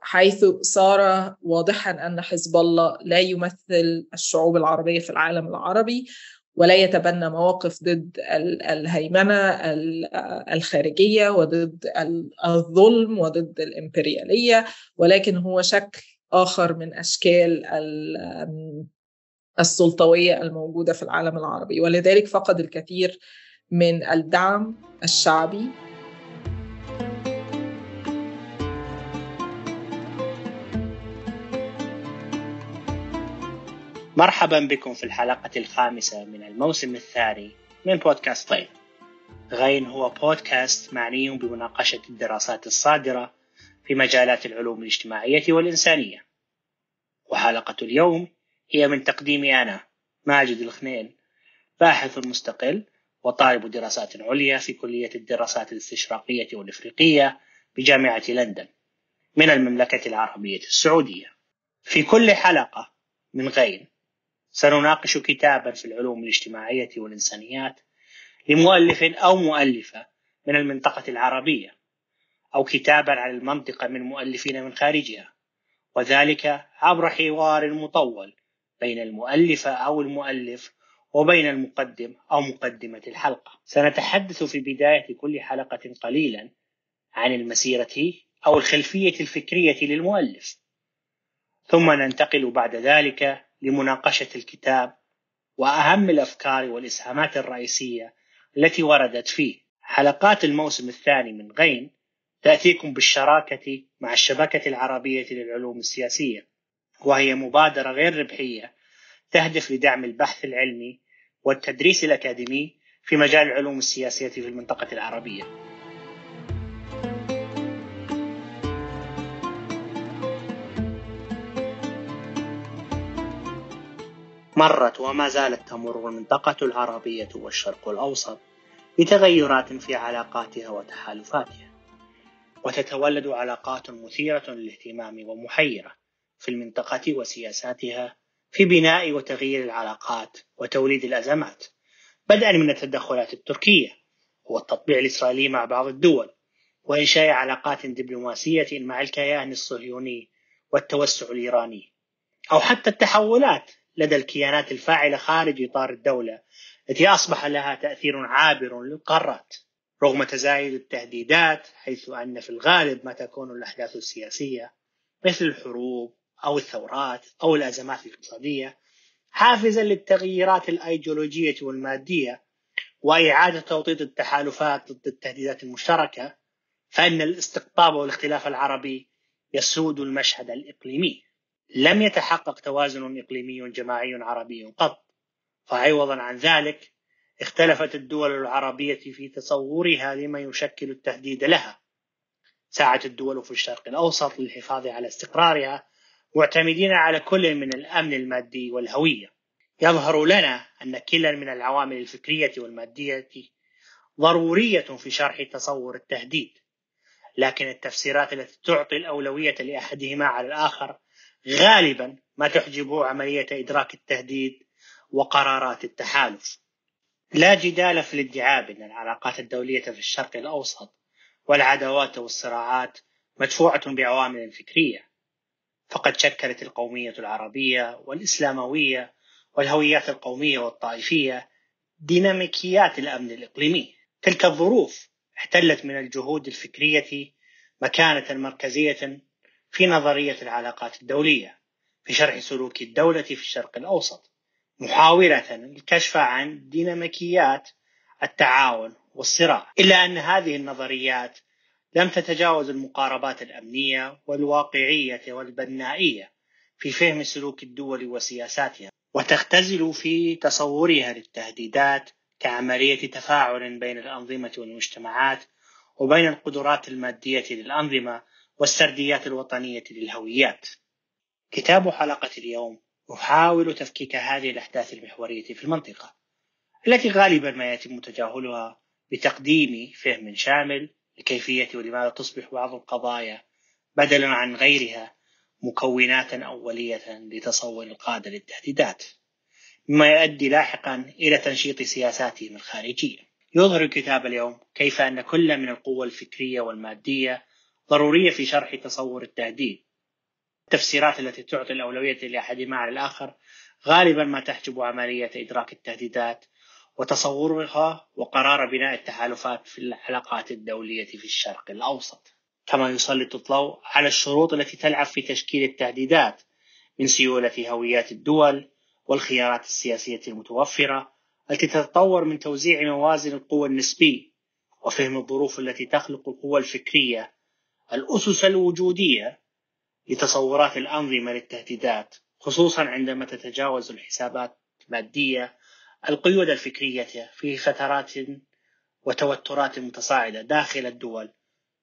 حيث صار واضحا أن حزب الله لا يمثل الشعوب العربية في العالم العربي ولا يتبنى مواقف ضد الهيمنة الخارجية وضد الظلم وضد الإمبريالية ولكن هو شكل آخر من أشكال السلطوية الموجودة في العالم العربي. ولذلك فقد الكثير من الدعم الشعبي مرحبا بكم في الحلقة الخامسة من الموسم الثاني من بودكاست طيب غين هو بودكاست معني بمناقشة الدراسات الصادرة في مجالات العلوم الاجتماعية والإنسانية. وحلقة اليوم هي من تقديمي أنا ماجد الخنين باحث مستقل وطالب دراسات عليا في كلية الدراسات الاستشراقية والإفريقية بجامعة لندن من المملكة العربية السعودية. في كل حلقة من غين سنناقش كتابا في العلوم الاجتماعية والإنسانيات لمؤلف أو مؤلفة من المنطقة العربية أو كتابا عن المنطقة من مؤلفين من خارجها وذلك عبر حوار مطول بين المؤلفة أو المؤلف وبين المقدم أو مقدمة الحلقة. سنتحدث في بداية كل حلقة قليلا عن المسيرة أو الخلفية الفكرية للمؤلف ثم ننتقل بعد ذلك لمناقشة الكتاب وأهم الأفكار والإسهامات الرئيسية التي وردت فيه. حلقات الموسم الثاني من غين تأتيكم بالشراكة مع الشبكة العربية للعلوم السياسية وهي مبادرة غير ربحية تهدف لدعم البحث العلمي والتدريس الأكاديمي في مجال العلوم السياسية في المنطقة العربية. مرت وما زالت تمر المنطقة العربية والشرق الأوسط بتغيرات في علاقاتها وتحالفاتها. وتتولد علاقات مثيرة للاهتمام ومحيرة في المنطقة وسياساتها في بناء وتغيير العلاقات وتوليد الأزمات. بدءا من التدخلات التركية والتطبيع الإسرائيلي مع بعض الدول وإنشاء علاقات دبلوماسية مع الكيان الصهيوني والتوسع الإيراني أو حتى التحولات لدى الكيانات الفاعلة خارج إطار الدولة التي أصبح لها تأثير عابر للقارات رغم تزايد التهديدات حيث أن في الغالب ما تكون الأحداث السياسية مثل الحروب أو الثورات أو الأزمات الاقتصادية حافزا للتغييرات الأيديولوجية والمادية وإعادة توطيد التحالفات ضد التهديدات المشتركة فإن الاستقطاب والإختلاف العربي يسود المشهد الإقليمي. لم يتحقق توازن إقليمي جماعي عربي قط. فعوضا عن ذلك اختلفت الدول العربية في تصورها لما يشكل التهديد لها. سعت الدول في الشرق الأوسط للحفاظ على استقرارها معتمدين على كل من الأمن المادي والهوية. يظهر لنا أن كلا من العوامل الفكرية والمادية ضرورية في شرح تصور التهديد لكن التفسيرات التي تعطي الأولوية لأحدهما على الآخر غالبا ما تحجب عملية إدراك التهديد وقرارات التحالف. لا جدال في الادعاء بأن العلاقات الدولية في الشرق الأوسط والعداوات والصراعات مدفوعة بعوامل فكرية. فقد شكلت القومية العربية والإسلاموية والهويات القومية والطائفية ديناميكيات الأمن الإقليمي. تلك الظروف احتلت من الجهود الفكرية مكانة مركزية في نظرية العلاقات الدولية في شرح سلوك الدولة في الشرق الأوسط محاولة الكشف عن ديناميكيات التعاون والصراع. إلا أن هذه النظريات لم تتجاوز المقاربات الأمنية والواقعية والبنائية في فهم سلوك الدول وسياساتها وتختزل في تصورها للتهديدات كعملية تفاعل بين الأنظمة والمجتمعات وبين القدرات المادية للأنظمة والسرديات الوطنية للهويات. كتاب حلقة اليوم يحاول تفكيك هذه الأحداث المحورية في المنطقة التي غالبا ما يتم تجاهلها بتقديم فهم شامل لكيفية ولماذا تصبح بعض القضايا بدلا عن غيرها مكونات أولية لتصور القادة للتهديدات مما يؤدي لاحقا إلى تنشيط سياساتهم الخارجية يظهر الكتاب اليوم كيف أن كل من القوة الفكرية والمادية ضرورية في شرح تصور التهديد. التفسيرات التي تعطي الأولوية لأحدهما على الآخر غالبا ما تحجب عملية إدراك التهديدات وتصورها وقرار بناء التحالفات في العلاقات الدولية في الشرق الأوسط. كما يسلط الضوء على الشروط التي تلعب في تشكيل التهديدات من سيولة هويات الدول والخيارات السياسية المتوفرة التي تتطور من توزيع موازن القوى النسبي وفهم الظروف التي تخلق القوى الفكرية الأسس الوجودية لتصورات الأنظمة للتهديدات خصوصا عندما تتجاوز الحسابات المادية القيود الفكرية في فترات وتوترات متصاعدة داخل الدول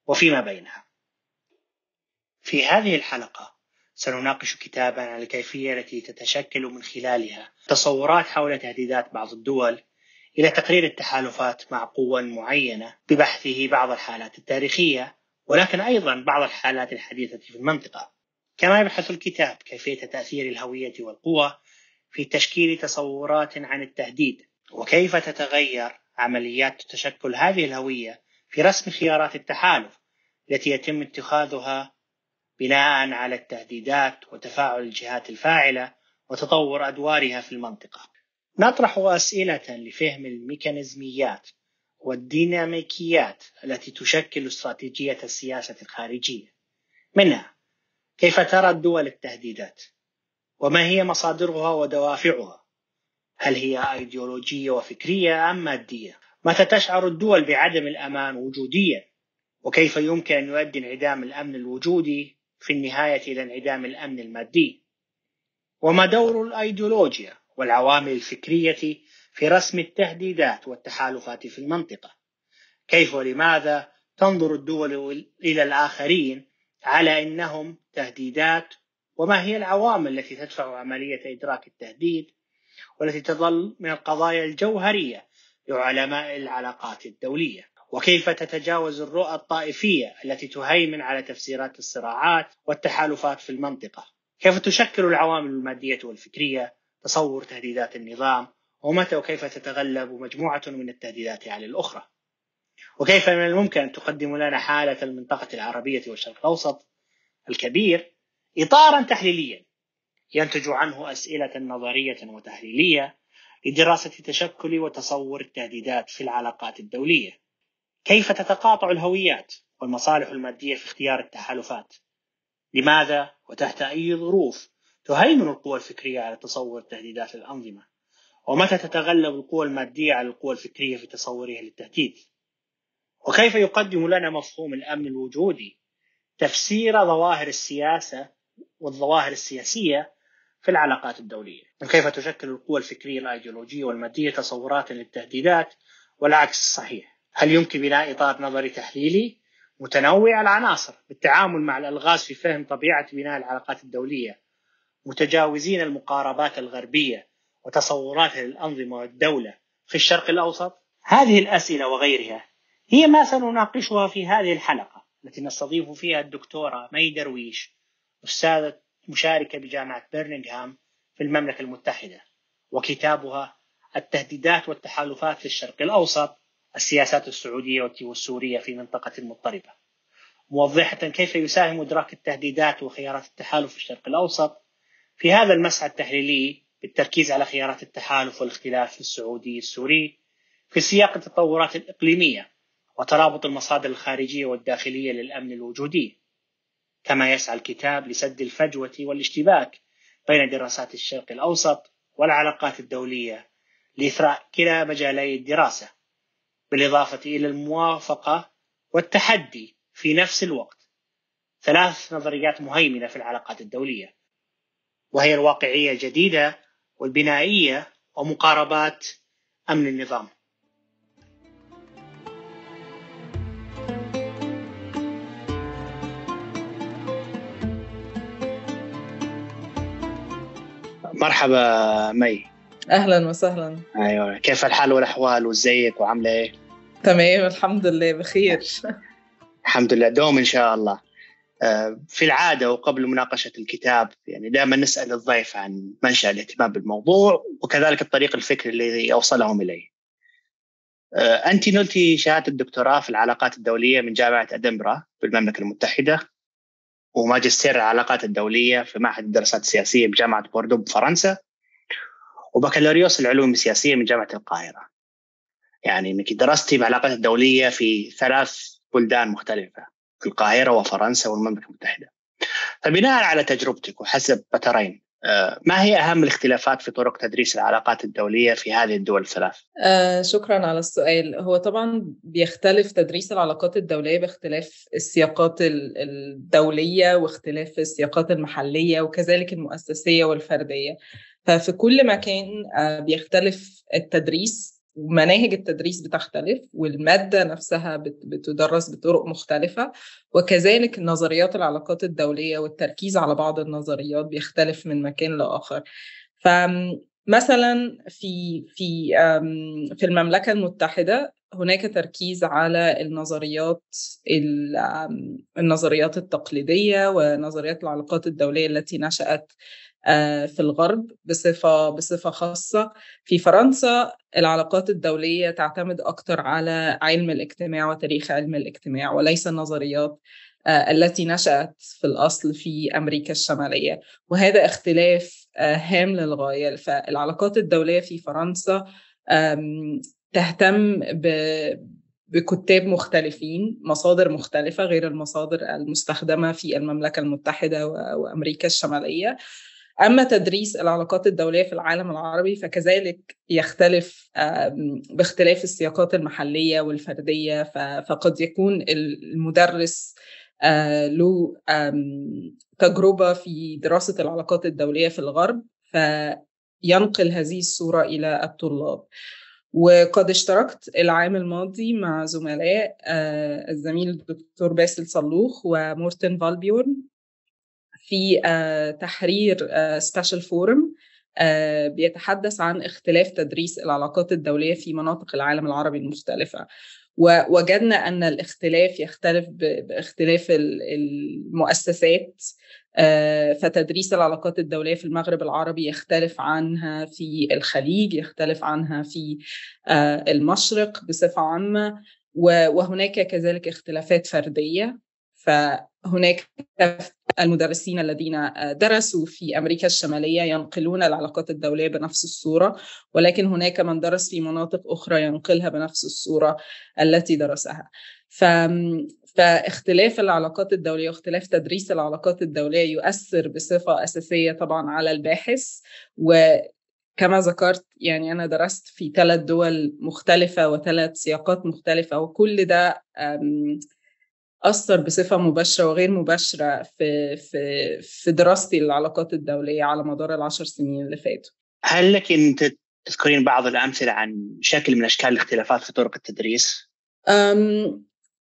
وفيما بينها. في هذه الحلقة سنناقش كتابا عن الكيفية التي تتشكل من خلالها تصورات حول تهديدات بعض الدول إلى تقرير التحالفات مع قوى معينة ببحثه بعض الحالات التاريخية ولكن أيضا بعض الحالات الحديثة في المنطقة كما يبحث الكتاب كيفية تأثير الهوية والقوة في تشكيل تصورات عن التهديد وكيف تتغير عمليات تشكل هذه الهوية في رسم خيارات التحالف التي يتم اتخاذها بناء على التهديدات وتفاعل الجهات الفاعلة وتطور أدوارها في المنطقة. نطرح أسئلة لفهم الميكانيزميات والديناميكيات التي تشكل استراتيجية السياسة الخارجية. منها كيف ترى الدول التهديدات؟ وما هي مصادرها ودوافعها؟ هل هي أيديولوجية وفكرية أم مادية؟ متى تشعر الدول بعدم الأمان وجوديا؟ وكيف يمكن أن يؤدي انعدام الأمن الوجودي في النهاية إلى انعدام الأمن المادي؟ وما دور الأيديولوجيا والعوامل الفكرية في رسم التهديدات والتحالفات في المنطقة؟ كيف ولماذا تنظر الدول إلى الآخرين على أنهم تهديدات؟ وما هي العوامل التي تدفع عملية إدراك التهديد؟ والتي تظل من القضايا الجوهرية لعلماء العلاقات الدولية؟ وكيف تتجاوز الرؤى الطائفية التي تهيمن على تفسيرات الصراعات والتحالفات في المنطقة؟ كيف تشكل العوامل المادية والفكرية؟ تصور تهديدات النظام ومتى وكيف تتغلب مجموعة من التهديدات على الأخرى؟ وكيف من الممكن أن تقدم لنا حالة المنطقة العربية والشرق الأوسط الكبير إطارا تحليليا ينتج عنه أسئلة نظرية وتحليلية لدراسة تشكل وتصور التهديدات في العلاقات الدولية. كيف تتقاطع الهويات والمصالح المادية في اختيار التحالفات؟ لماذا؟ وتحت أي ظروف تهيمن القوى الفكرية على تصور تهديدات الأنظمة؟ ومتى تتغلب القوى المادية على القوى الفكرية في تصورها للتهديد؟ وكيف يقدم لنا مفهوم الأمن الوجودي؟ تفسير ظواهر السياسة والظواهر السياسية في العلاقات الدولية. كيف تشكل القوى الفكرية الأيديولوجية والمادية تصورات للتهديدات والعكس صحيح هل يمكن بناء إطار نظري تحليلي متنوع العناصر بالتعامل مع الألغاز في فهم طبيعة بناء العلاقات الدولية متجاوزين المقاربات الغربية وتصوراتها للأنظمة والدولة في الشرق الأوسط؟ هذه الأسئلة وغيرها هي ما سنناقشها في هذه الحلقة التي نستضيف فيها الدكتورة مي درويش أستاذة مشاركة بجامعة برمنغهام في المملكة المتحدة وكتابها التهديدات والتحالفات في الشرق الأوسط السياسات السعودية والسورية في منطقة مضطربة موضحة كيف يساهم إدراك التهديدات وخيارات التحالف في الشرق الأوسط في هذا المسعى التحليلي بالتركيز على خيارات التحالف والاختلاف السعودي السوري في سياق التطورات الإقليمية وترابط المصادر الخارجية والداخلية للأمن الوجودي. كما يسعى الكتاب لسد الفجوة والاشتباك بين دراسات الشرق الأوسط والعلاقات الدولية لإثراء كلا مجالي الدراسة بالإضافة إلى الموافقة والتحدي في نفس الوقت. ثلاث نظريات مهيمنة في العلاقات الدولية وهي الواقعية الجديدة والبنائية ومقاربات أمن النظام. مرحبا مي. أهلا وسهلا. أيوه. كيف الحال والأحوال وازيك وعاملة إيه؟ تمام الحمد لله بخير. الحمد لله. دوم إن شاء الله. في العادة وقبل مناقشة الكتاب يعني دائما نسأل الضيف عن منشأ الاهتمام بالموضوع وكذلك الطريق الفكري الذي أوصلهم إليه. أنت نلتي شهادة الدكتوراه في العلاقات الدولية من جامعة أدنبرا بالمملكة المتحدة وماجستير العلاقات الدولية في معهد الدراسات السياسية بجامعة بوردو بفرنسا وبكالوريوس العلوم السياسية من جامعة القاهرة يعني إنك درستي العلاقات الدولية في ثلاث بلدان مختلفة في القاهرة وفرنسا والمملكة المتحدة. فبناء على تجربتك وحسب بترين آه، ما هي أهم الاختلافات في طرق تدريس العلاقات الدولية في هذه الدول الثلاث؟ آه شكرا على السؤال. هو طبعا بيختلف تدريس العلاقات الدولية باختلاف السياقات الدولية واختلاف السياقات المحلية وكذلك المؤسسية والفردية. ففي كل مكان آه بيختلف التدريس ومناهج التدريس بتختلف والمادة نفسها بتدرس بطرق مختلفة وكذلك نظريات العلاقات الدولية والتركيز على بعض النظريات بيختلف من مكان لآخر. فمثلا في في في المملكة المتحدة هناك تركيز على النظريات النظريات التقليدية ونظريات العلاقات الدولية التي نشأت آه، في الغرب بصفة بصفة خاصة. في فرنسا العلاقات الدولية تعتمد أكثر على علم الاجتماع وتاريخ علم الاجتماع وليس النظريات آه، التي نشأت في الأصل في أمريكا الشمالية. وهذا اختلاف آه، هام للغاية. فالعلاقات الدولية في فرنسا تهتم ب بكتاب مختلفين مصادر مختلفة غير المصادر المستخدمة في المملكة المتحدة وأمريكا الشمالية. أما تدريس العلاقات الدولية في العالم العربي فكذلك يختلف باختلاف السياقات المحلية والفردية فقد يكون المدرس آه، له تجربة في دراسة العلاقات الدولية في الغرب فينقل هذه الصورة إلى الطلاب. وقد اشتركت العام الماضي مع زملاء آه، الزميل الدكتور باسل صلوخ ومورتن فالبيورن. في آه، تحرير special آه، forum آه، بيتحدث عن اختلاف تدريس العلاقات الدولية في مناطق العالم العربي المختلفة. ووجدنا أن الاختلاف يختلف باختلاف المؤسسات فتدريس العلاقات الدولية في المغرب العربي يختلف عنها في الخليج يختلف عنها في المشرق بصفة عامة. وهناك كذلك اختلافات فردية. فهناك المدرسين الذين درسوا في أمريكا الشمالية ينقلون العلاقات الدولية بنفس الصورة ولكن هناك من درس في مناطق أخرى ينقلها بنفس الصورة التي درسها. ف فاختلاف العلاقات الدولية واختلاف تدريس العلاقات الدولية يؤثر بصفة أساسية طبعا على الباحث و كما ذكرت يعني أنا درست في ثلاث دول مختلفة وثلاث سياقات مختلفة وكل ده أثر بصفة مباشرة وغير مباشرة في في في دراستي للعلاقات الدولية على مدار العشر سنين اللي فاتوا. هل لك أن تذكرين بعض الأمثلة عن شكل من أشكال الاختلافات في طرق التدريس؟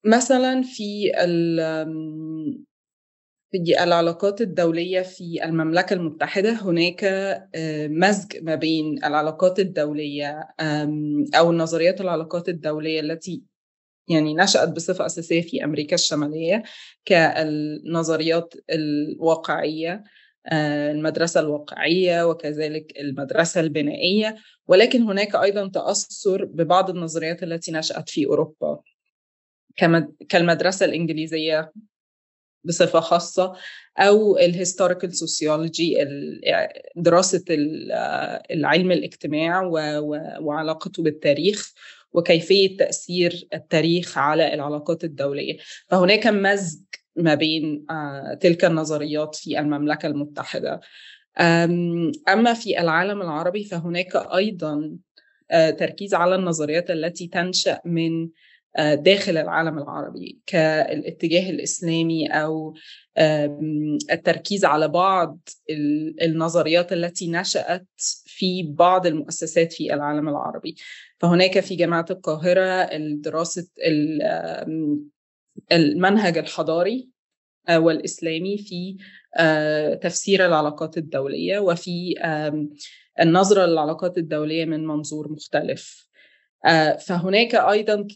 مثلا في في العلاقات الدولية في المملكة المتحدة هناك مزج ما بين العلاقات الدولية أو نظريات العلاقات الدولية التي يعني نشأت بصفة أساسية في أمريكا الشمالية كالنظريات الواقعية آه، المدرسة الواقعية وكذلك المدرسة البنائية ولكن هناك أيضا تأثر ببعض النظريات التي نشأت في أوروبا. كالمدرسة الإنجليزية بصفة خاصة أو ال historical sociology دراسة العلم الاجتماع وعلاقته بالتاريخ. وكيفية تأثير التاريخ على العلاقات الدولية. فهناك مزج ما بين آه، تلك النظريات في المملكة المتحدة. أما في العالم العربي فهناك أيضا آه، تركيز على النظريات التي تنشأ من آه، داخل العالم العربي كالاتجاه الإسلامي أو التركيز على بعض النظريات التي نشأت في بعض المؤسسات في العالم العربي. فهناك في جامعة القاهرة دراسه المنهج الحضاري آه، والإسلامي في آه، تفسير العلاقات الدولية وفي النظره للعلاقات الدولية من منظور مختلف. فهناك أيضا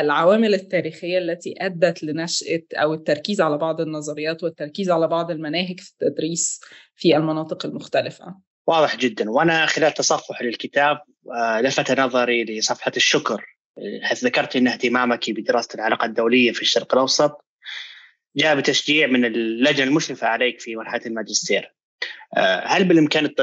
العوامل التاريخية التي أدت لنشأة أو التركيز على بعض النظريات والتركيز على بعض المناهج في التدريس في المناطق المختلفة. واضح جدا وأنا خلال تصفح للكتاب آه، لفت نظري لصفحة الشكر حيث ذكرت إن اهتمامك بدراسه العلاقات الدولية في الشرق الأوسط جاء بتشجيع من اللجنة المشرفة عليك في مرحلة الماجستير. آه، هل بالإمكان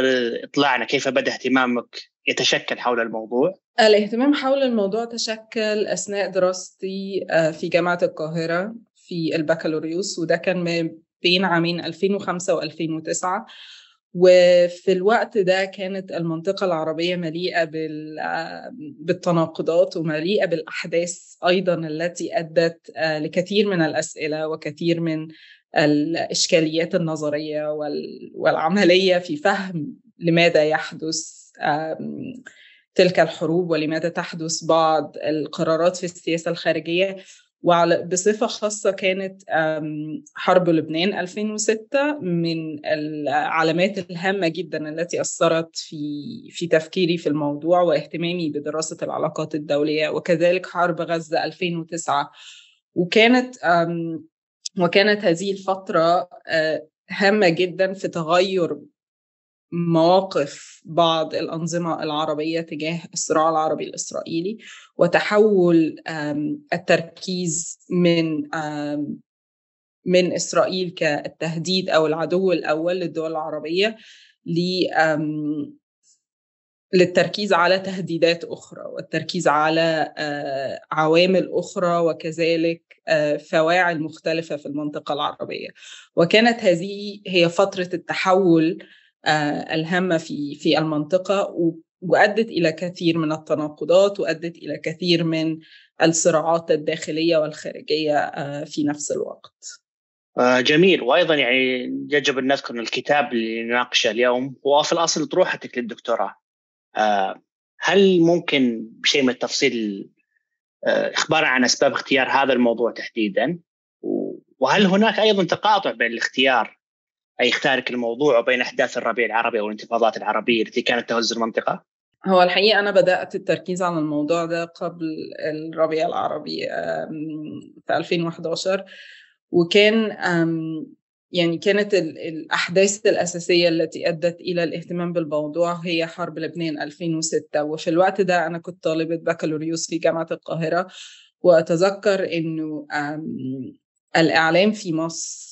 إطلاعنا كيف بدأ اهتمامك يتشكل حول الموضوع؟ الاهتمام حول الموضوع تشكل أثناء دراستي آه، في جامعة القاهرة في البكالوريوس وده كان ما بين عامين 2005 و2009 وفي الوقت ده كانت المنطقة العربية مليئة بالتناقضات ومليئة بالأحداث أيضا التي أدت آه، لكثير من الأسئلة وكثير من الإشكاليات النظرية والعملية في فهم لماذا يحدث تلك الحروب ولماذا تحدث بعض القرارات في السياسة الخارجية. وبصفة خاصة كانت حرب لبنان 2006 من العلامات الهامة جدا التي أثرت في في تفكيري في الموضوع واهتمامي بدراسة العلاقات الدولية وكذلك حرب غزة 2009 وكانت وكانت هذه الفترة آه، هامة جدا في تغير مواقف بعض الأنظمة العربية تجاه الصراع العربي الإسرائيلي وتحول التركيز من من إسرائيل كالتهديد أو العدو الأول للدول العربية للتركيز على تهديدات أخرى والتركيز على عوامل أخرى وكذلك فواعل مختلفة في المنطقة العربية. وكانت هذه هي فترة التحول آه، الهامة في في المنطقة وأدت إلى كثير من التناقضات وأدت إلى كثير من الصراعات الداخلية والخارجية آه، في نفس الوقت آه، جميل وأيضا يعني يجب أن نذكر أن الكتاب اللي نناقشه اليوم هو في الأصل طروحتك للدكتوراه. هل ممكن بشيء من التفصيل أخبار عن أسباب اختيار هذا الموضوع تحديدا؟ وهل هناك أيضا تقاطع بين الاختيار يختارك الموضوع وبين أحداث الربيع العربي أو الانتفاضات العربية التي كانت تهز المنطقة؟ هو الحقيقة أنا بدأت التركيز على الموضوع ده قبل الربيع العربي في 2011 وكان يعني كانت الأحداث الأساسية التي أدت إلى الاهتمام بالموضوع هي حرب لبنان 2006 وفي الوقت ده أنا كنت طالبة بكالوريوس في جامعة القاهرة. وأتذكر إنه الإعلام في مصر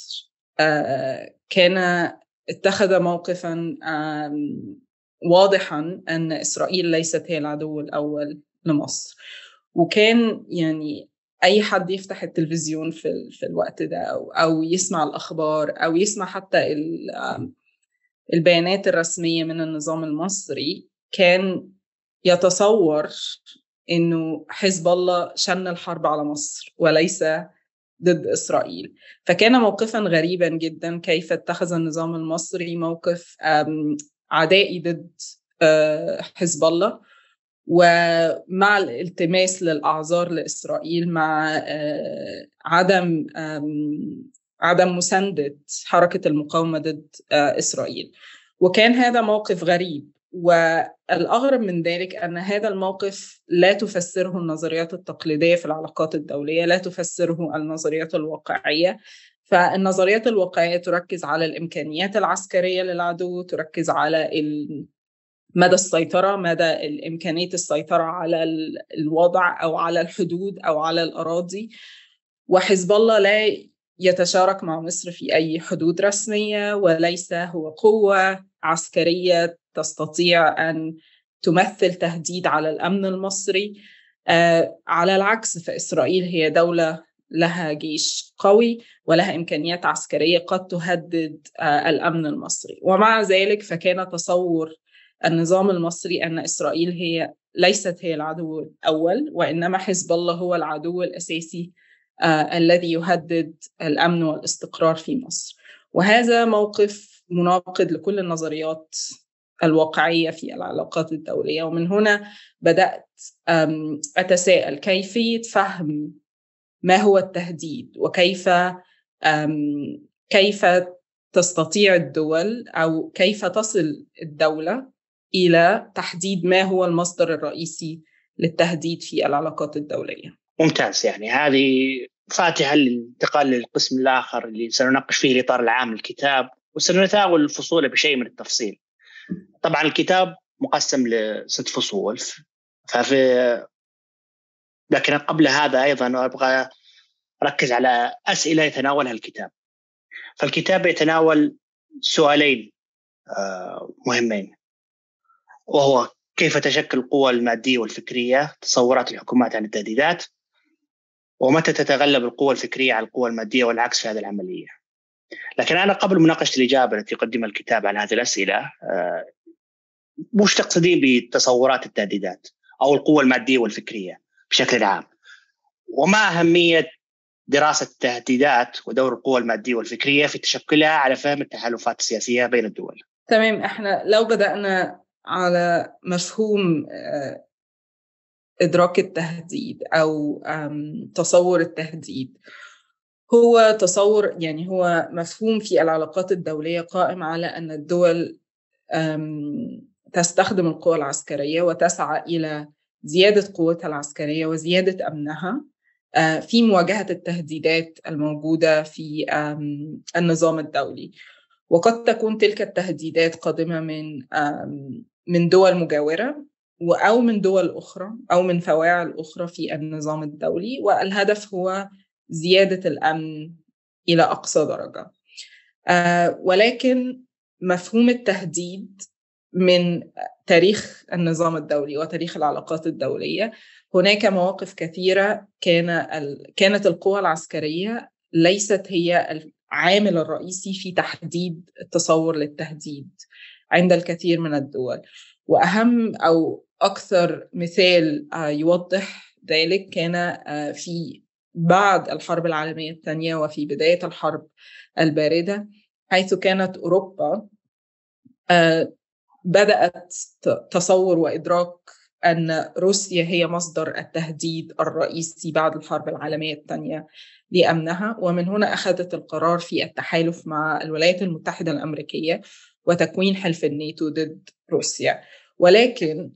آه، كان اتخذ موقفا واضحا أن إسرائيل ليست هي العدو الأول لمصر. وكان يعني أي حد يفتح التلفزيون في في الوقت ده أو أو يسمع الأخبار أو يسمع حتى البيانات الرسمية من النظام المصري كان يتصور إنه حزب الله شن الحرب على مصر وليس ضد إسرائيل. فكان موقفا غريبا جدا كيف اتخذ النظام المصري موقف عدائي ضد آه، حزب الله ومع الالتماس للأعذار لإسرائيل مع آه، عدم عدم مساندة حركة المقاومة ضد آه، إسرائيل. وكان هذا موقف غريب. والأغرب من ذلك أن هذا الموقف لا تفسره النظريات التقليدية في العلاقات الدولية لا تفسره النظريات الواقعية. فالنظريات الواقعية تركز على الإمكانيات العسكرية للعدو تركز على مدى السيطرة مدى إمكانية السيطرة على الوضع أو على الحدود أو على الأراضي. وحزب الله لا يتشارك مع مصر في أي حدود رسمية وليس هو قوة عسكرية تستطيع أن تمثل تهديد على الأمن المصري. آه، على العكس فإسرائيل هي دولة لها جيش قوي ولها إمكانيات عسكرية قد تهدد آه، الأمن المصري. ومع ذلك فكان تصور النظام المصري أن إسرائيل هي ليست هي العدو الأول وإنما حزب الله هو العدو الأساسي الذي يهدد الأمن والاستقرار في مصر. وهذا موقف مناقض لكل النظريات الواقعية في العلاقات الدولية. ومن هنا بدأت أتساءل كيفية فهم ما هو التهديد؟ وكيف كيف تستطيع الدول أو كيف تصل الدولة إلى تحديد ما هو المصدر الرئيسي للتهديد في العلاقات الدولية؟ ممتاز يعني. هذه فاتحة للانتقال للقسم الآخر اللي سنناقش فيه الإطار العام للكتاب وسنتناول الفصول بشيء من التفصيل. طبعا الكتاب مقسم لست فصول ففي لكن قبل هذا أيضا أبغى أركز على أسئلة يتناولها الكتاب. فالكتاب يتناول سؤالين آه، مهمين. وهو كيف تشكل القوى المادية والفكرية تصورات الحكومات عن التهديدات ومتى تتغلب القوى الفكرية على القوى المادية والعكس في هذه العملية لكن أنا قبل مناقشة الإجابة التي يقدمها الكتاب على هذه الأسئلة آه، وش تقصدين بتصورات التهديدات أو القوى المادية والفكرية بشكل عام وما أهمية دراسة التهديدات ودور القوى المادية والفكرية في تشكلها على فهم التحالفات السياسية بين الدول. تمام إحنا لو بدأنا على مفهوم إدراك التهديد أو تصور التهديد. هو تصور يعني هو مفهوم في العلاقات الدولية قائم على أن الدول تستخدم القوى العسكرية وتسعى إلى زيادة قوتها العسكرية وزيادة أمنها. آه، في مواجهة التهديدات الموجودة في النظام الدولي. وقد تكون تلك التهديدات قادمة من من دول مجاورة. أو من دول أخرى أو من فواعل أخرى في النظام الدولي والهدف هو زيادة الأمن إلى أقصى درجة. آه، ولكن مفهوم التهديد من تاريخ النظام الدولي وتاريخ العلاقات الدولية هناك مواقف كثيرة كان ال... كانت القوى العسكرية ليست هي العامل الرئيسي في تحديد التصور للتهديد عند الكثير من الدول. وأهم أو أكثر مثال آه، يوضح ذلك كان آه، في بعد الحرب العالمية الثانية وفي بداية الحرب الباردة حيث كانت أوروبا آه، بدأت تصور وإدراك أن روسيا هي مصدر التهديد الرئيسي بعد الحرب العالمية الثانية لأمنها ومن هنا أخذت القرار في التحالف مع الولايات المتحدة الأمريكية وتكوين حلف الناتو ضد روسيا. ولكن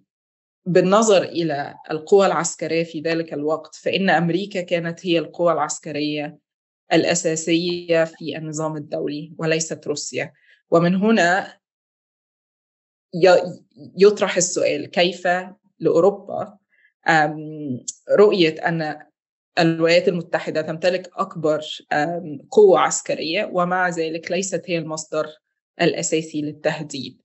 بالنظر إلى القوى العسكرية في ذلك الوقت فإن أمريكا كانت هي القوى العسكرية الأساسية في النظام الدولي وليست روسيا. ومن هنا يطرح السؤال كيف لأوروبا رؤية أن الولايات المتحدة تمتلك أكبر قوة عسكرية ومع ذلك ليست هي المصدر الأساسي للتهديد.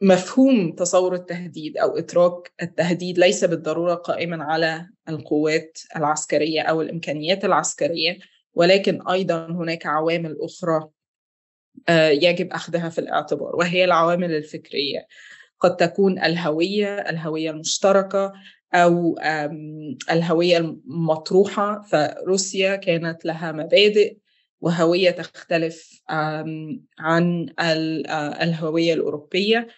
فمفهوم تصور التهديد أو إتراك التهديد ليس بالضرورة قائما على القوات العسكرية أو الإمكانيات العسكرية ولكن أيضا هناك عوامل أخرى آه، يجب أخذها في الاعتبار وهي العوامل الفكرية. قد تكون الهوية الهوية المشتركة أو الهوية المطروحة فروسيا كانت لها مبادئ وهوية تختلف عن الهوية الأوروبية.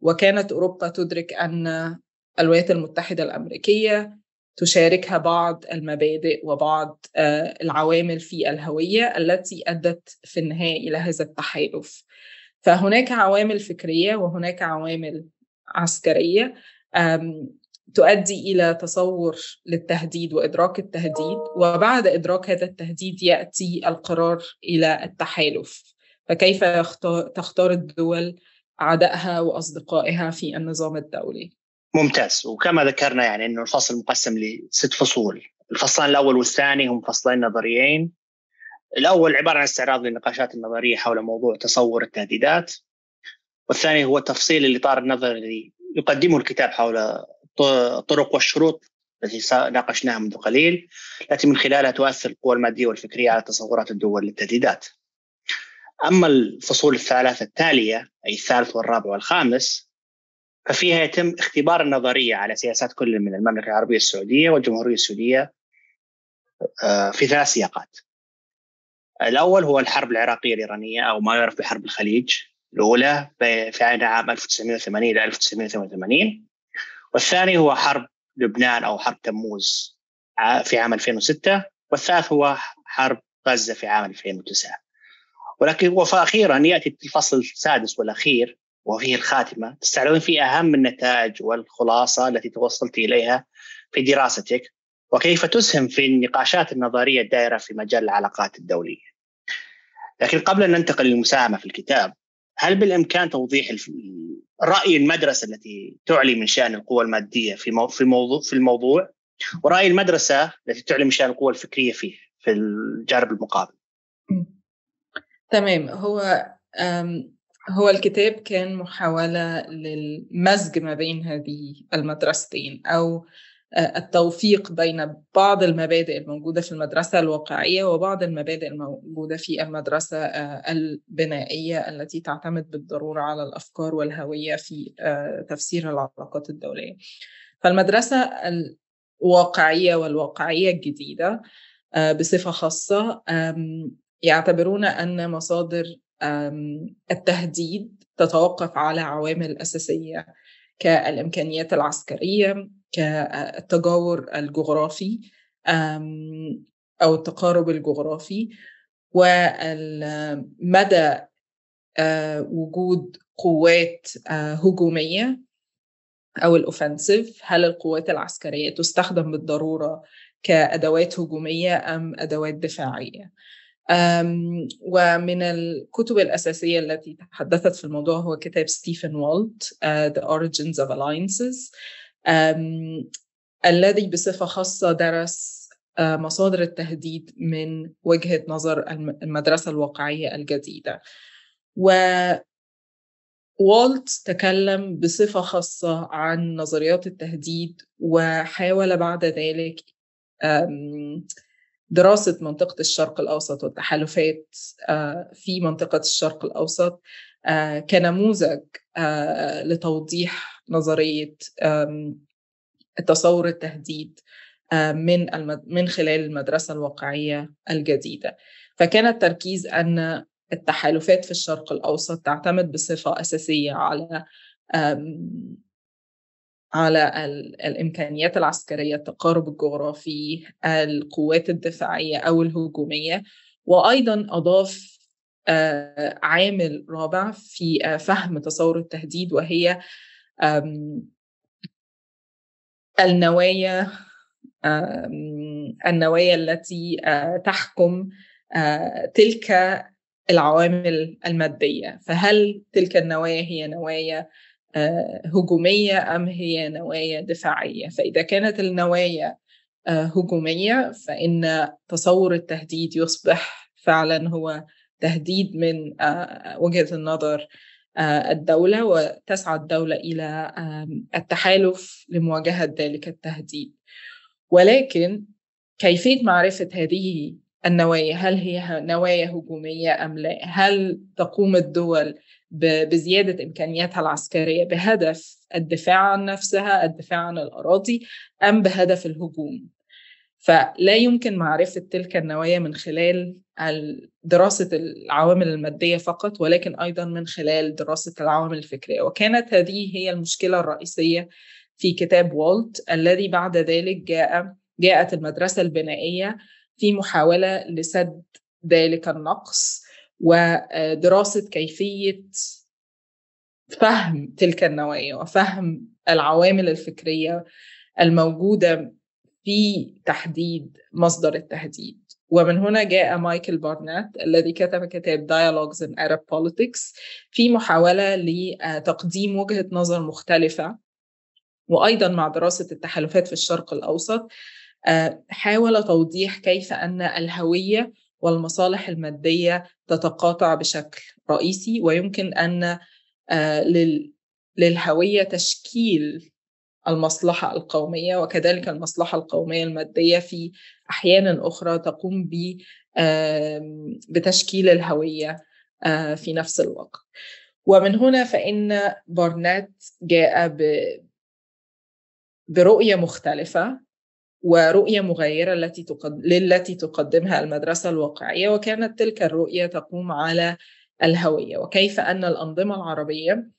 وكانت أوروبا تدرك أن الولايات المتحدة الأمريكية تشاركها بعض المبادئ وبعض العوامل في الهوية التي أدت في النهاية إلى هذا التحالف. فهناك عوامل فكرية وهناك عوامل عسكرية تؤدي إلى تصور للتهديد وإدراك التهديد وبعد إدراك هذا التهديد يأتي القرار إلى التحالف. فكيف تختار الدول أعدائها وأصدقائها في النظام الدولي. ممتاز. وكما ذكرنا يعني إنه الفصل مقسم لست فصول. الفصلان الأول والثاني هم فصلين نظريين. الأول عبارة عن استعراض للنقاشات النظرية حول موضوع تصور التهديدات. والثاني هو تفصيل الإطار النظري يقدمه الكتاب حول الطرق والشروط التي ناقشناها منذ قليل التي من خلالها تؤثر القوى المادية والفكرية على تصورات الدول للتهديدات. أما الفصول الثلاثة التالية أي الثالث والرابع والخامس ففيها يتم اختبار النظرية على سياسات كل من المملكة العربية السعودية والجمهورية السعودية آه، في ثلاث سياقات. الأول هو الحرب العراقية الإيرانية أو ما يعرف بحرب الخليج الأولى في عام 1980 إلى 1988 والثاني هو حرب لبنان أو حرب تموز في عام 2006 والثالث هو حرب غزة في عام 2009 ولكن وفاخيرا يأتي الفصل السادس والأخير وفيه الخاتمة تستعرضون فيه أهم النتائج والخلاصة التي توصلت إليها في دراستك وكيف تسهم في النقاشات النظرية الدائرة في مجال العلاقات الدولية. لكن قبل أن ننتقل للمساهمة في الكتاب هل بالإمكان توضيح رأي المدرسة التي تعلي من شأن القوى المادية في في موضوع في الموضوع ورأي المدرسة التي تعلي من شأن القوى الفكرية فيه في الجانب المقابل. تمام. هو هو الكتاب كان محاولة للمزج ما بين هذه المدرستين أو التوفيق بين بعض المبادئ الموجودة في المدرسة الواقعية وبعض المبادئ الموجودة في المدرسة البنائية التي تعتمد بالضرورة على الأفكار والهوية في تفسير العلاقات الدولية. فالمدرسة الواقعية والواقعية الجديدة بصفة خاصة يعتبرون أن مصادر التهديد تتوقف على عوامل أساسية كالإمكانيات العسكرية كالتجاور الجغرافي أو التقارب الجغرافي ومدى وجود قوات هجومية أو ال offensive. هل القوات العسكرية تستخدم بالضرورة كأدوات هجومية أم أدوات دفاعية؟ ومن الكتب الأساسية التي تحدثت في الموضوع هو كتاب ستيفن والت uh, The Origins of Alliances. الذي بصفة خاصة درس uh, مصادر التهديد من وجهة نظر المدرسة الواقعية الجديدة. و والت تكلم بصفة خاصة عن نظريات التهديد وحاول بعد ذلك دراسة منطقة الشرق الأوسط والتحالفات في منطقة الشرق الأوسط كنموذج لتوضيح نظرية التصور التهديد من من خلال المدرسة الواقعية الجديدة. فكان التركيز أن التحالفات في الشرق الأوسط تعتمد بصفة أساسية على على الإمكانيات العسكرية التقارب الجغرافي القوات الدفاعية أو الهجومية. وأيضا أضاف عامل رابع في فهم تصور التهديد وهي النوايا النوايا التي تحكم تلك العوامل المادية. فهل تلك النوايا هي نوايا هجومية أم هي نوايا دفاعية؟ فإذا كانت النوايا هجومية فإن تصور التهديد يصبح فعلا هو تهديد من وجهة النظر الدولة وتسعى الدولة إلى التحالف لمواجهة ذلك التهديد. ولكن كيفية معرفة هذه النوايا هل هي نوايا هجومية أم لا؟ هل تقوم الدول بزيادة إمكانياتها العسكرية بهدف الدفاع عن نفسها الدفاع عن الأراضي أم بهدف الهجوم؟ فلا يمكن معرفة تلك النوايا من خلال دراسة العوامل المادية فقط ولكن أيضا من خلال دراسة العوامل الفكرية. وكانت هذه هي المشكلة الرئيسية في كتاب والت الذي بعد ذلك جاء جاءت المدرسة البنائية في محاولة لسد ذلك النقص ودراسة كيفية فهم تلك النوايا وفهم العوامل الفكرية الموجودة في تحديد مصدر التهديد. ومن هنا جاء مايكل بارنات الذي كتب كتاب Dialogues in Arab Politics في محاولة لتقديم وجهة نظر مختلفة وأيضا مع دراسة التحالفات في الشرق الأوسط حاول توضيح كيف أن الهوية والمصالح المادية تتقاطع بشكل رئيسي ويمكن أن للهوية تشكيل المصلحة القومية وكذلك المصلحة القومية المادية في أحيان أخرى تقوم بتشكيل الهوية في نفس الوقت. ومن هنا فإن بارنات جاء برؤية مختلفة. ورؤية مغايرة التي تقد... للتي تقدمها المدرسة الواقعية وكانت تلك الرؤية تقوم على الهوية. وكيف أن الأنظمة العربية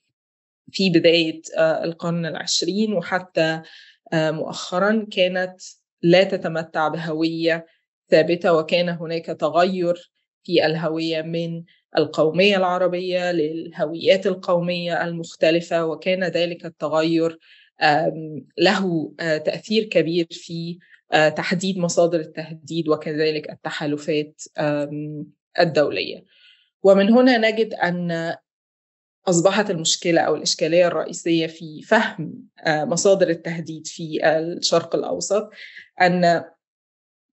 في بداية القرن العشرين وحتى مؤخرا كانت لا تتمتع بهوية ثابتة وكان هناك تغير في الهوية من القومية العربية للهويات القومية المختلفة وكان ذلك التغير له تأثير كبير في تحديد مصادر التهديد وكذلك التحالفات الدولية. ومن هنا نجد أن أصبحت المشكلة أو الإشكالية الرئيسية في فهم مصادر التهديد في الشرق الأوسط أن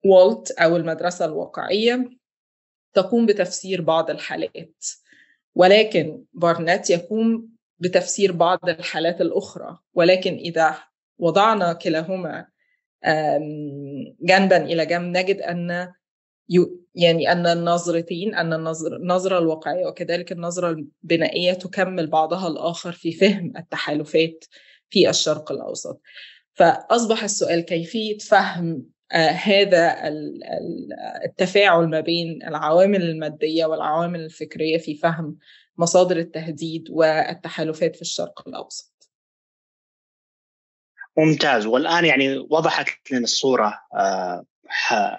والت أو المدرسة الواقعية تقوم بتفسير بعض الحالات ولكن بارنت يقوم بتفسير بعض الحالات الأخرى. ولكن إذا وضعنا كلاهما جنبا إلى جنب نجد أن يعني أن النظرتين أن النظرة الواقعية وكذلك النظرة البنائية تكمل بعضها الآخر في فهم التحالفات في الشرق الأوسط. فأصبح السؤال كيفية فهم هذا التفاعل ما بين العوامل المادية والعوامل الفكرية في فهم مصادر التهديد والتحالفات في الشرق الأوسط. ممتاز. والآن يعني وضحت لنا الصورة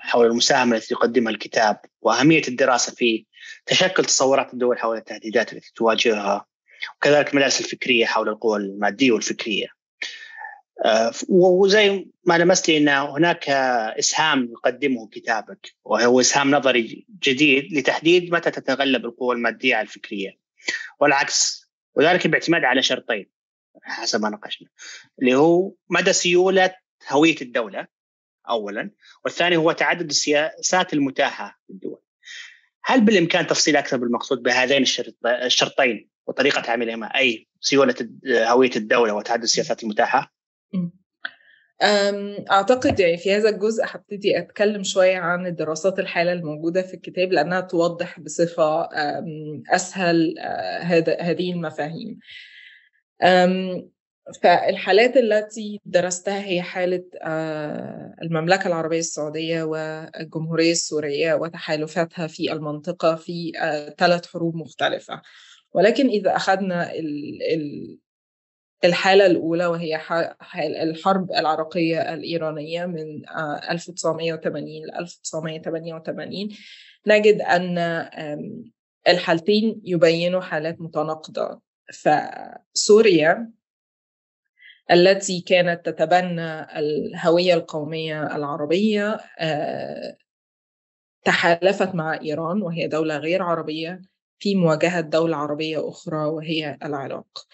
حول المساهمة التي يقدمها الكتاب وأهمية الدراسة في تشكل تصورات الدول حول التهديدات التي تواجهها وكذلك المدارس الفكرية حول القوى المادية والفكرية. وزي ما لمست إن هناك إسهام يقدمه كتابك وهو إسهام نظري جديد لتحديد متى تتغلب القوى المادية على الفكرية. والعكس. وذلك باعتماد على شرطين حسب ما ناقشنا اللي هو مدى سيولة هوية الدولة اولا والثاني هو تعدد السياسات المتاحة للدول. هل بالإمكان تفصيل أكثر بالمقصود بهذين الشرطين وطريقة عملهما أي سيولة هوية الدولة وتعدد السياسات المتاحة؟ أعتقد يعني في هذا الجزء هبتدي أتكلم شوية عن الدراسات الحالة الموجودة في الكتاب لأنها توضح بصفة أسهل هذا هذه المفاهيم. فالحالات التي درستها هي حالة المملكة العربية السعودية والجمهورية السورية وتحالفاتها في المنطقة في ثلاث حروب مختلفة ولكن إذا أخذنا الحالة الأولى وهي الحرب العراقية الإيرانية من 1980 ل 1988 نجد أن الحالتين يبينوا حالات متناقضة. فسوريا التي كانت تتبنى الهوية القومية العربية تحالفت مع إيران وهي دولة غير عربية في مواجهة دولة عربية أخرى وهي العراق.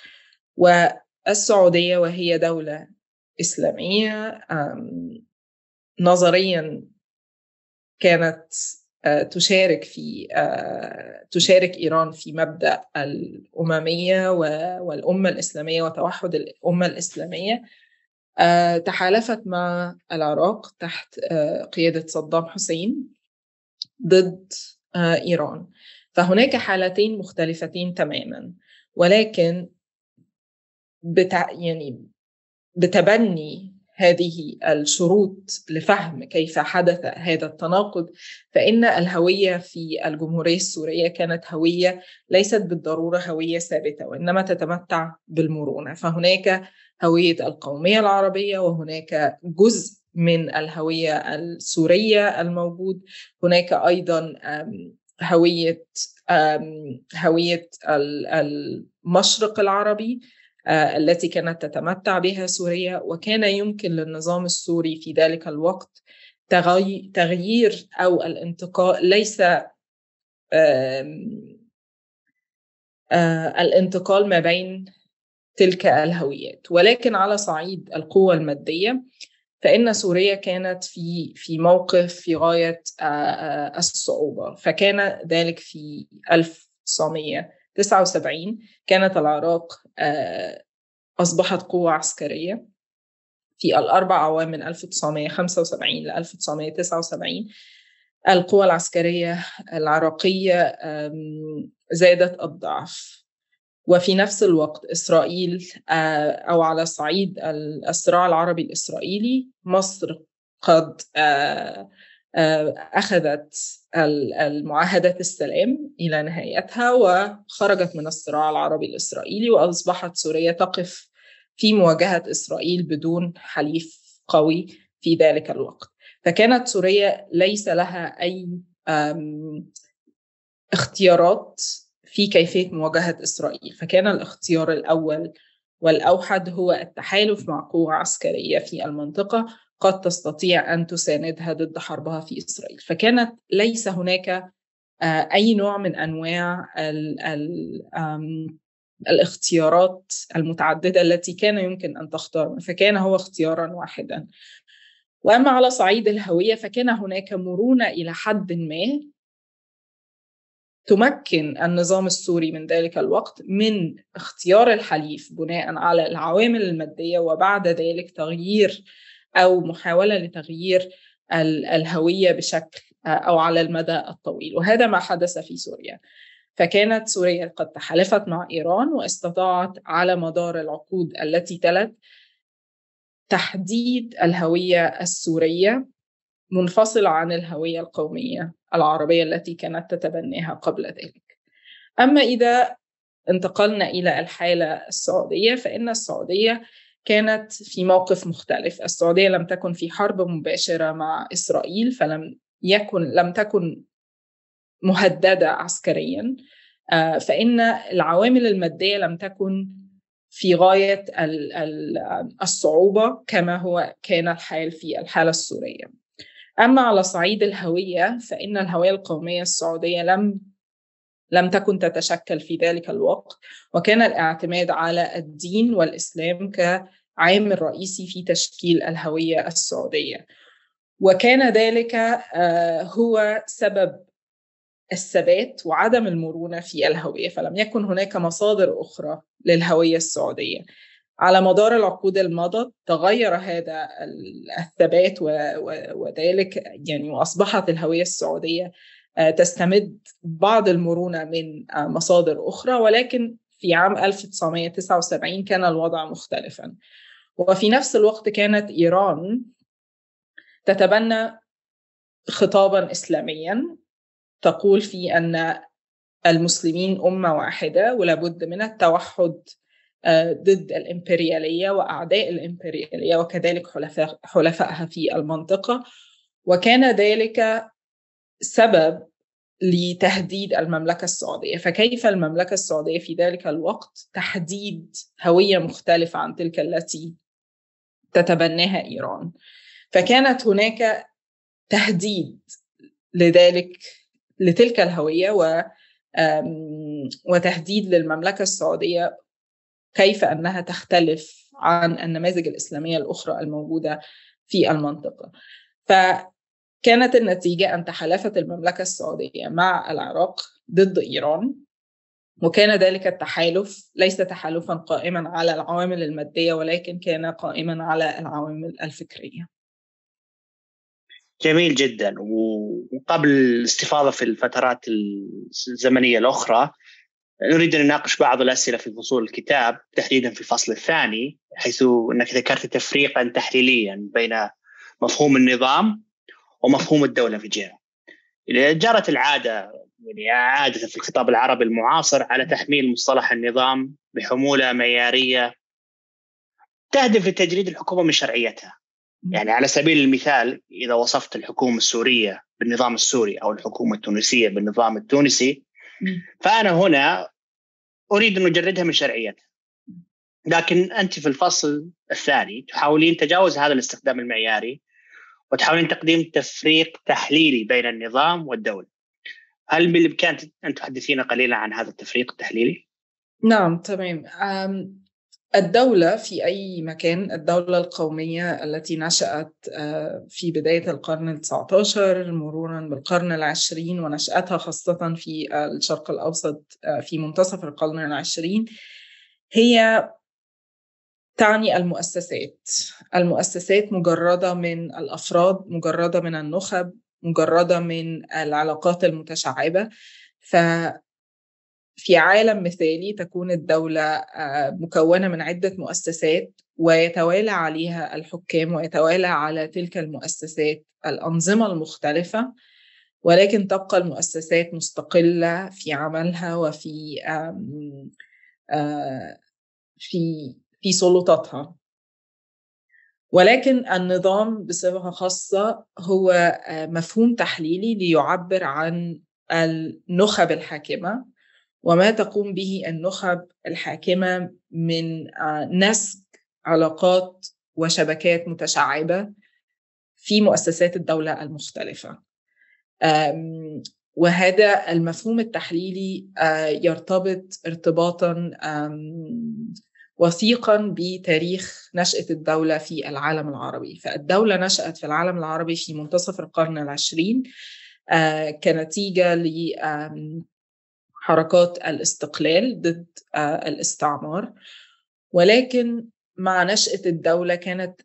والسعودية وهي دولة إسلامية نظريا كانت تشارك في تشارك إيران في مبدأ الأممية والأمة الإسلامية وتوحد الأمة الإسلامية. تحالفت مع العراق تحت قيادة صدام حسين ضد إيران. فهناك حالتين مختلفتين تماما. ولكن بتع... يعني بتبني هذه الشروط لفهم كيف حدث هذا التناقض. فإن الهوية في الجمهورية السورية كانت هوية ليست بالضرورة هوية ثابتة وإنما تتمتع بالمرونة. فهناك هوية القومية العربية وهناك جزء من الهوية السورية الموجود. هناك أيضا هوية هوية المشرق العربي. التي كانت تتمتع بها سوريا وكان يمكن للنظام السوري في ذلك الوقت تغيير أو الانتقال ليس الانتقال ما بين تلك الهويات. ولكن على صعيد القوة المادية فإن سوريا كانت في في موقف في غاية الصعوبة. فكان ذلك في 1979 كانت العراق أصبحت قوة عسكرية في الأربع أعوام من 1975 ل 1979 القوى العسكرية العراقية زادت الضعف. وفي نفس الوقت إسرائيل أو على صعيد الصراع العربي الإسرائيلي مصر قد أخذت المعاهدة السلام إلى نهايتها وخرجت من الصراع العربي الإسرائيلي وأصبحت سوريا تقف في مواجهة إسرائيل بدون حليف قوي في ذلك الوقت. فكانت سوريا ليس لها أي اختيارات في كيفية مواجهة إسرائيل. فكان الاختيار الأول والأوحد هو التحالف مع قوة عسكرية في المنطقة قد تستطيع أن تساندها ضد حربها في إسرائيل. فكانت ليس هناك أي نوع من أنواع الاختيارات المتعددة التي كان يمكن أن تختار فكان هو اختيارا واحدا. وأما على صعيد الهوية فكان هناك مرونة إلى حد ما تمكن النظام السوري من ذلك الوقت من اختيار الحليف بناء على العوامل المادية وبعد ذلك تغيير أو محاولة لتغيير الهوية بشكل أو على المدى الطويل وهذا ما حدث في سوريا. فكانت سوريا قد تحالفت مع إيران واستطاعت على مدار العقود التي تلت تحديد الهوية السورية منفصلة عن الهوية القومية العربية التي كانت تتبناها قبل ذلك. أما إذا انتقلنا إلى الحالة السعودية فإن السعودية كانت في موقف مختلف. السعودية لم تكن في حرب مباشرة مع إسرائيل فلم يكن لم تكن مهددة عسكريا. آه، فإن العوامل المادية لم تكن في غاية الصعوبة كما هو كان الحال في الحالة السورية. أما على صعيد الهوية فإن الهوية القومية السعودية لم لم تكن تتشكل في ذلك الوقت وكان الاعتماد على الدين والإسلام كعامل رئيسي في تشكيل الهوية السعودية. وكان ذلك آه، هو سبب الثبات وعدم المرونة في الهوية. فلم يكن هناك مصادر أخرى للهوية السعودية. على مدار العقود المضت تغير هذا الثبات وذلك يعني وأصبحت الهوية السعودية تستمد بعض المرونة من آه، مصادر أخرى ولكن في عام 1979 كان الوضع مختلفا. وفي نفس الوقت كانت إيران تتبنى خطابا اسلاميا تقول فيه أن المسلمين أمة واحدة ولابد من التوحد آه، ضد الإمبريالية وأعداء الإمبريالية وكذلك حلفاء حلفائها في المنطقة. وكان ذلك سبب لتهديد المملكة السعودية فكيف المملكة السعودية في ذلك الوقت تحديد هوية مختلفة عن تلك التي تتبناها إيران فكانت هناك تهديد لذلك لتلك الهوية و وتهديد للمملكة السعودية كيف أنها تختلف عن النماذج الإسلامية الأخرى الموجودة في المنطقة. فكانت النتيجة أن تحالفت المملكة السعودية مع العراق ضد إيران وكان ذلك التحالف ليس تحالفا قائما على العوامل المادية ولكن كان قائما على العوامل الفكرية. جميل جدا وقبل الاستفاضة في الفترات الزمنية الأخرى نريد أن نناقش بعض الأسئلة في فصول الكتاب تحديدا في الفصل الثاني حيث أنك ذكرت تفريقا تحليليا بين مفهوم النظام ومفهوم الدولة في جهة. جرت العادة يعني عادة في الخطاب العربي المعاصر على تحميل مصطلح النظام بحمولة معيارية تهدف لتجريد الحكومة من شرعيتها. يعني على سبيل المثال إذا وصفت الحكومة السورية بالنظام السوري أو الحكومة التونسية بالنظام التونسي فأنا هنا أريد أن أجردها من شرعيتها لكن أنت في الفصل الثاني تحاولين تجاوز هذا الاستخدام المعياري وتحاولين تقديم تفريق تحليلي بين النظام والدولة هل بالإمكان أن تحدثينا قليلا عن هذا التفريق التحليلي؟ نعم تمام الدولة في أي مكان الدولة القومية التي نشأت آه، في بداية القرن عشر مرورا بالقرن العشرين ونشأتها خاصة في الشرق الأوسط آه، في منتصف القرن العشرين هي تعني المؤسسات. المؤسسات مجردة من الأفراد مجردة من النخب مجردة من العلاقات المتشعبة. ف في عالم مثالي تكون الدولة آه، مكونة من عدة مؤسسات ويتوالى عليها الحكام ويتوالى على تلك المؤسسات الأنظمة المختلفة ولكن تبقى المؤسسات مستقلة في عملها وفي آه، في في سلطاتها. ولكن النظام بصفة خاصة هو آه، مفهوم تحليلي ليعبر عن النخب الحاكمة وما تقوم به النخب الحاكمة من آه، نسج علاقات وشبكات متشعبة في مؤسسات الدولة المختلفة. وهذا المفهوم التحليلي يرتبط ارتباطا وثيقا بتاريخ نشأة الدولة في العالم العربي. فالدولة نشأت في العالم العربي في منتصف القرن العشرين كنتيجة لحركات الاستقلال ضد الاستعمار. ولكن مع نشأة الدولة كانت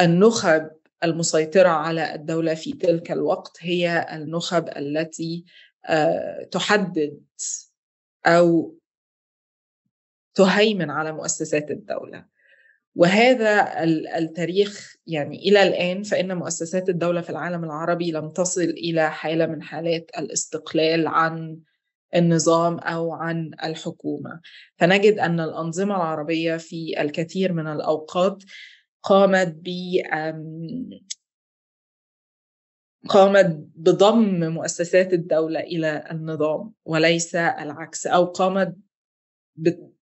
النخب المسيطرة على الدولة في تلك الوقت هي النخب التي تحدد أو تهيمن على مؤسسات الدولة. وهذا التاريخ يعني إلى الآن فإن مؤسسات الدولة في العالم العربي لم تصل إلى حالة من حالات الاستقلال عن النظام أو عن الحكومة. فنجد أن الأنظمة العربية في الكثير من الأوقات قامت ب قامت بضم مؤسسات الدولة إلى النظام وليس العكس أو قامت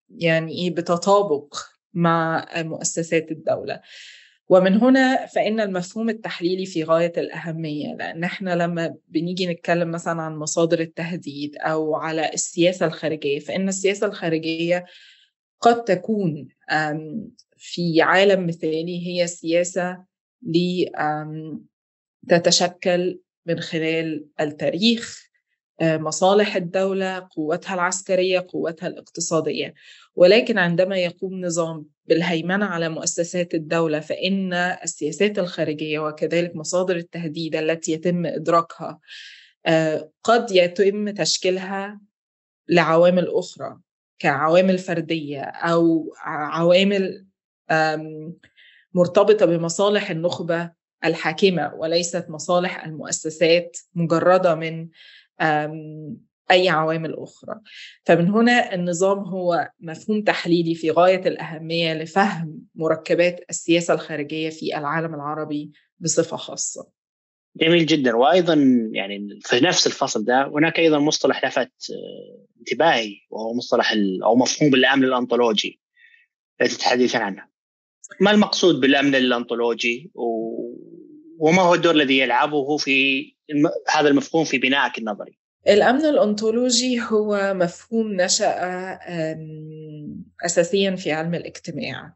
يعني إيه بتطابق مع مؤسسات الدولة. ومن هنا فإن المفهوم التحليلي في غاية الأهمية لأن إحنا لما بنيجي نتكلم مثلا عن مصادر التهديد أو على السياسة الخارجية فإن السياسة الخارجية قد تكون في عالم مثالي هي سياسة تتشكل من خلال التاريخ مصالح الدولة قوتها العسكرية قوتها الاقتصادية. ولكن عندما يقوم نظام بالهيمنة على مؤسسات الدولة فإن السياسات الخارجية وكذلك مصادر التهديد التي يتم إدراكها قد يتم تشكيلها لعوامل أخرى كعوامل فردية أو عوامل مرتبطة بمصالح النخبة الحاكمة وليست مصالح المؤسسات مجردة من أي عوامل أخرى. فمن هنا النظام هو مفهوم تحليلي في غاية الأهمية لفهم مركبات السياسة الخارجية في العالم العربي بصفة خاصة. جميل جدا. وأيضا يعني في نفس الفصل ده هناك أيضا مصطلح لفت آه، انتباهي وهو مصطلح أو مفهوم الامن الأنطولوجي. تتحدثين عنه. ما المقصود بالأمن الأنطولوجي؟ وما هو الدور الذي يلعبه في هذا المفهوم في بنائك النظري. الأمن الأنطولوجي هو مفهوم نشأ أساسيا في علم الاجتماع.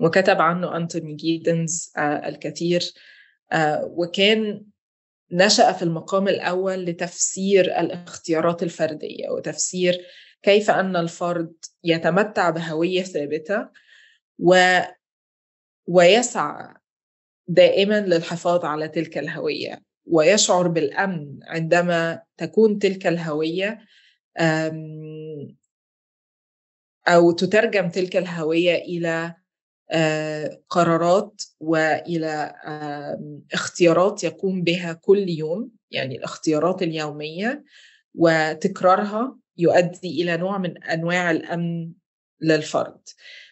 وكتب عنه أنتوني جيدنز آه، الكثير. آه، وكان نشأ في المقام الأول لتفسير الاختيارات الفردية وتفسير كيف أن الفرد يتمتع بهوية ثابتة و ويسعى دائما للحفاظ على تلك الهوية. ويشعر بالأمن عندما تكون تلك الهوية أو تترجم تلك الهوية إلى قرارات وإلى اختيارات يقوم بها كل يوم يعني الاختيارات اليومية وتكرارها يؤدي إلى نوع من أنواع الأمن للفرد.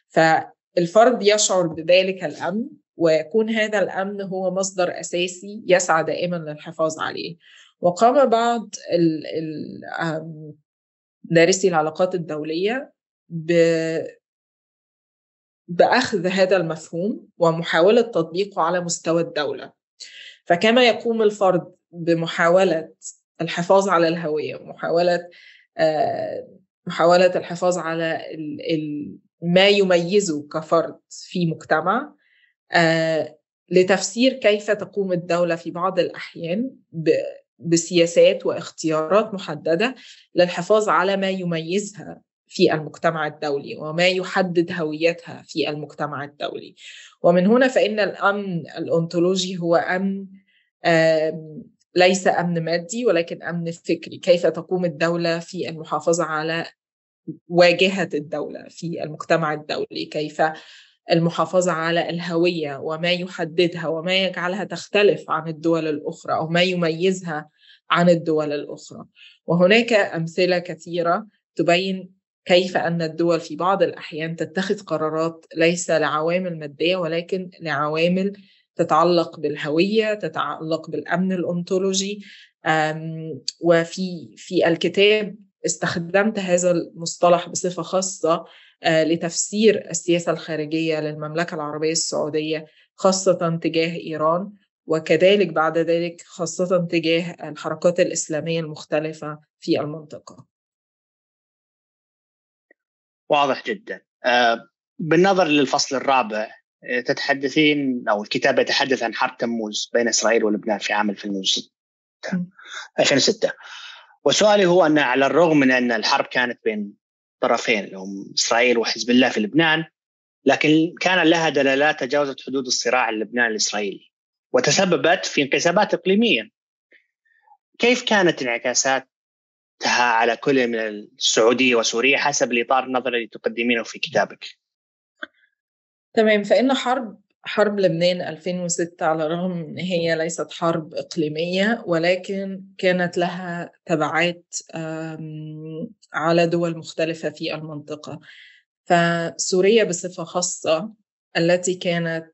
فالفرد يشعر بذلك الأمن ويكون هذا الأمن هو مصدر أساسي يسعى دائما للحفاظ عليه. وقام بعض دارسي العلاقات الدولية بأخذ هذا المفهوم ومحاولة تطبيقه على مستوى الدولة. فكما يقوم الفرد بمحاولة الحفاظ على الهوية ومحاوله آه، محاولة الحفاظ على ما يميزه كفرد في مجتمع لتفسير كيف تقوم الدولة في بعض الأحيان بسياسات واختيارات محددة للحفاظ على ما يميزها في المجتمع الدولي وما يحدد هويتها في المجتمع الدولي. ومن هنا فإن الأمن الأنطولوجي هو أمن ليس أمن مادي ولكن أمن فكري. كيف تقوم الدولة في المحافظة على واجهة الدولة في المجتمع الدولي؟ كيف المحافظة على الهوية وما يحددها وما يجعلها تختلف عن الدول الأخرى أو ما يميزها عن الدول الأخرى. وهناك أمثلة كثيرة تبين كيف أن الدول في بعض الأحيان تتخذ قرارات ليس لعوامل مادية ولكن لعوامل تتعلق بالهوية تتعلق بالأمن الأنطولوجي وفي في الكتاب استخدمت هذا المصطلح بصفة خاصة لتفسير السياسة الخارجية للمملكة العربية السعودية خاصة تجاه إيران وكذلك بعد ذلك خاصة تجاه الحركات الإسلامية المختلفة في المنطقة. واضح جدا. بالنظر للفصل الرابع تتحدثين أو الكتاب يتحدث عن حرب تموز بين إسرائيل ولبنان في عام 2006 2006 وسؤالي هو أن على الرغم من أن الحرب كانت بين طرفين اللي هم إسرائيل وحزب الله في لبنان لكن كان لها دلالات تجاوزت حدود الصراع اللبناني الاسرائيلي وتسببت في انقسامات إقليمية كيف كانت انعكاساتها على كل من السعودية وسوريا حسب الإطار النظري اللي تقدمينه في كتابك؟ تمام فإن حرب حرب لبنان 2006 على الرغم إن هي ليست حرب إقليمية ولكن كانت لها تبعات على دول مختلفة في المنطقة. فسوريا بصفة خاصة التي كانت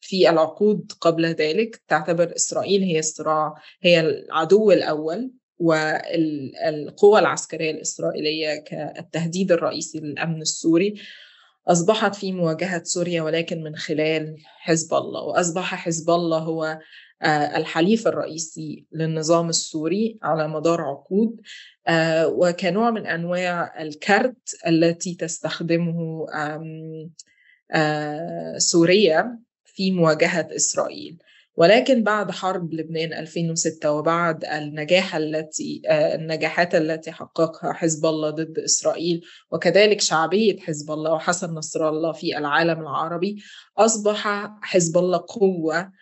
في العقود قبل ذلك تعتبر إسرائيل هي الصراع هي العدو الأول والقوى العسكرية الإسرائيلية كالتهديد الرئيسي للأمن السوري. أصبحت في مواجهة سوريا ولكن من خلال حزب الله وأصبح حزب الله هو آه، الحليف الرئيسي للنظام السوري على مدار عقود آه، وكنوع من أنواع الكرت التي تستخدمه آه، سوريا في مواجهة إسرائيل. ولكن بعد حرب لبنان 2006 وبعد النجاح التي آه، النجاحات التي حققها حزب الله ضد إسرائيل وكذلك شعبية حزب الله وحسن نصر الله في العالم العربي أصبح حزب الله قوة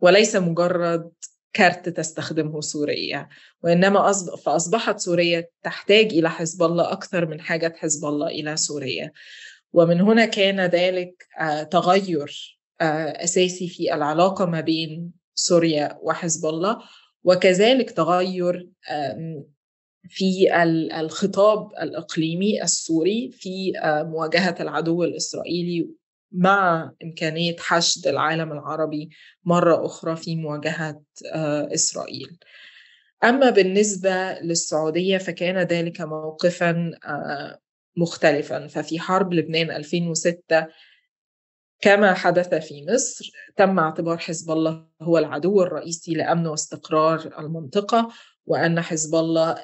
وليس مجرد كارت تستخدمه سوريا وإنما فأصبحت سوريا تحتاج إلى حزب الله أكثر من حاجة حزب الله إلى سوريا. ومن هنا كان ذلك آه، تغير آه، أساسي في العلاقة ما بين سوريا وحزب الله. وكذلك تغير في الخطاب الإقليمي السوري في آه، مواجهة العدو الإسرائيلي مع إمكانية حشد العالم العربي مرة أخرى في مواجهة آه، إسرائيل. أما بالنسبة للسعودية فكان ذلك موقفا مختلفا. ففي حرب لبنان 2006 كما حدث في مصر تم اعتبار حزب الله هو العدو الرئيسي لأمن واستقرار المنطقة وأن حزب الله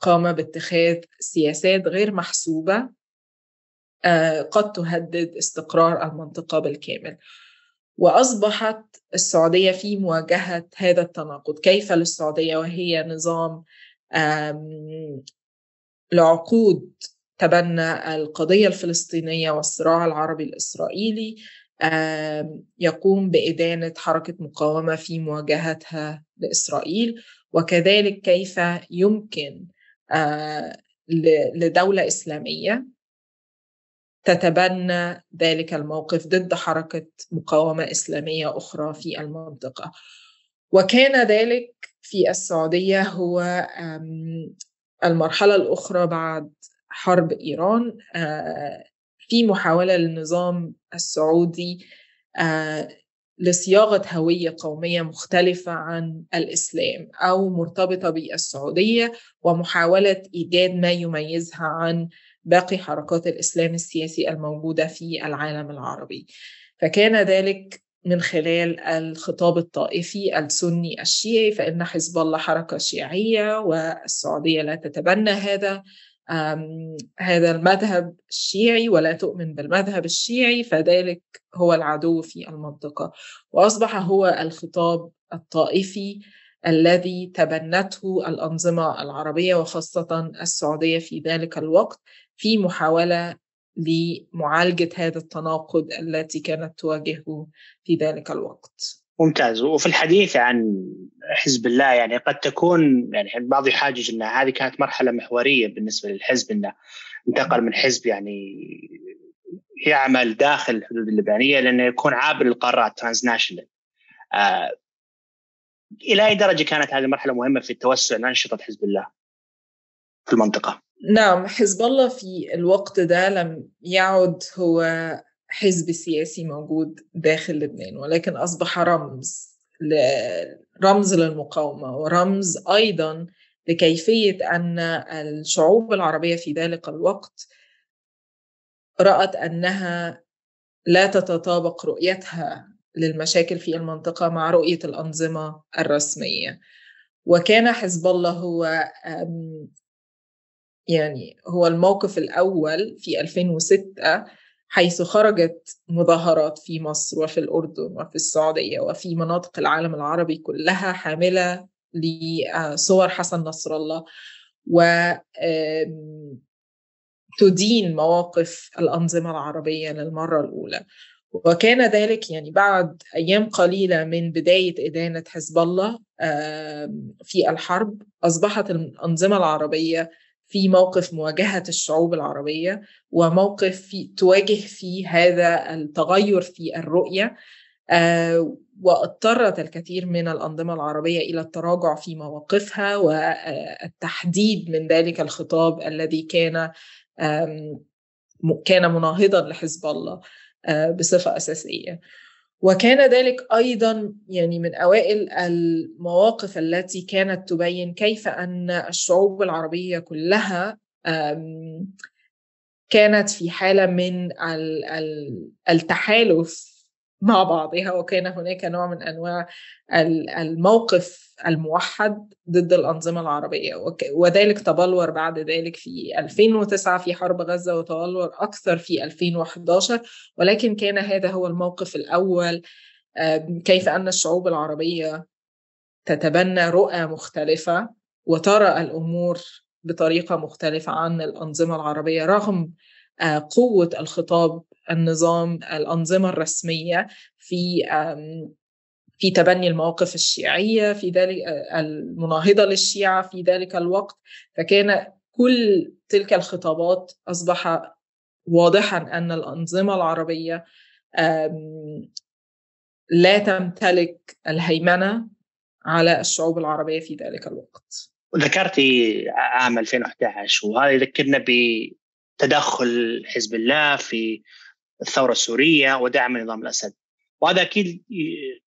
قام باتخاذ سياسات غير محسوبة قد تهدد استقرار المنطقة بالكامل. وأصبحت السعودية في مواجهة هذا التناقض. كيف للسعودية؟ وهي نظام لعقود تبنى القضية الفلسطينية والصراع العربي الإسرائيلي يقوم بإدانة حركة مقاومة في مواجهتها لإسرائيل وكذلك كيف يمكن لدولة إسلامية تتبنى ذلك الموقف ضد حركة مقاومة إسلامية أخرى في المنطقة. وكان ذلك في السعودية هو المرحلة الأخرى بعد حرب إيران آه، في محاولة للنظام السعودي آه، لصياغة هوية قومية مختلفة عن الإسلام أو مرتبطة بالسعودية ومحاولة إيجاد ما يميزها عن باقي حركات الإسلام السياسي الموجودة في العالم العربي. فكان ذلك من خلال الخطاب الطائفي السني الشيعي فإن حزب الله حركة شيعية والسعودية لا تتبنى هذا هذا المذهب الشيعي ولا تؤمن بالمذهب الشيعي فذلك هو العدو في المنطقة وأصبح هو الخطاب الطائفي الذي تبنته الأنظمة العربية وخاصة السعودية في ذلك الوقت في محاولة لمعالجة هذا التناقض التي كانت تواجهه في ذلك الوقت. ممتاز وفي الحديث عن حزب الله يعني قد تكون يعني البعض يحاجج إن هذه كانت مرحلة محورية بالنسبة للحزب إنه انتقل من حزب يعني يعمل داخل الحدود اللبنانية لأنه يكون عابر للقارات transnational آه إلى أي درجة كانت هذه المرحلة مهمة في التوسع لانشطه حزب الله في المنطقة؟ نعم حزب الله في الوقت ده لم يعد هو حزب سياسي موجود داخل لبنان ولكن أصبح رمز رمز للمقاومة ورمز أيضا لكيفية أن الشعوب العربية في ذلك الوقت رأت أنها لا تتطابق رؤيتها للمشاكل في المنطقة مع رؤية الأنظمة الرسمية. وكان حزب الله هو يعني هو الموقف الأول في 2006 حيث خرجت مظاهرات في مصر وفي الأردن وفي السعودية وفي مناطق العالم العربي كلها حاملة لصور حسن نصر الله و تدين مواقف الأنظمة العربية للمرة الأولى. وكان ذلك يعني بعد أيام قليلة من بداية إدانة حزب الله في الحرب أصبحت الأنظمة العربية في موقف مواجهة الشعوب العربية وموقف في تواجه فيه هذا التغير في الرؤية واضطرت الكثير من الأنظمة العربية إلى التراجع في مواقفها والتحديد من ذلك الخطاب الذي كان كان مناهضا لحزب الله بصفة أساسية. وكان ذلك أيضا يعني من أوائل المواقف التي كانت تبين كيف أن الشعوب العربية كلها كانت في حالة من التحالف مع بعضها وكان هناك نوع من أنواع الموقف الموحد ضد الأنظمة العربية وذلك تبلور بعد ذلك في 2009 في حرب غزة وتبلور أكثر في 2011 ولكن كان هذا هو الموقف الأول كيف أن الشعوب العربية تتبنى رؤى مختلفة وترى الأمور بطريقة مختلفة عن الأنظمة العربية رغم آه، قوة الخطاب النظام الأنظمة الرسمية في في تبني المواقف الشيعية في ذلك المناهضة للشيعة في ذلك الوقت. فكان كل تلك الخطابات أصبح واضحا أن الأنظمة العربية لا تمتلك الهيمنة على الشعوب العربية في ذلك الوقت. ذكرتي عام 2011 وهذا يذكرنا بتدخل حزب الله في الثورة السورية ودعم نظام الأسد وهذا أكيد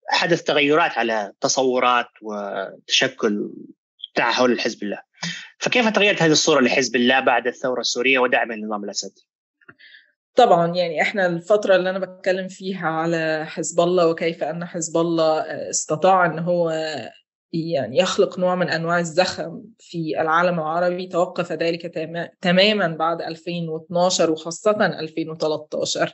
حدث تغيرات على تصورات وتشكل تعهد الحزب الله فكيف تغيرت هذه الصورة لحزب الله بعد الثورة السورية ودعم نظام الأسد؟ طبعا يعني إحنا الفترة اللي أنا بتكلم فيها على حزب الله وكيف أن حزب الله استطاع أن هو يعني يخلق نوع من أنواع الزخم في العالم العربي توقف ذلك تماما بعد 2012 وخاصة 2013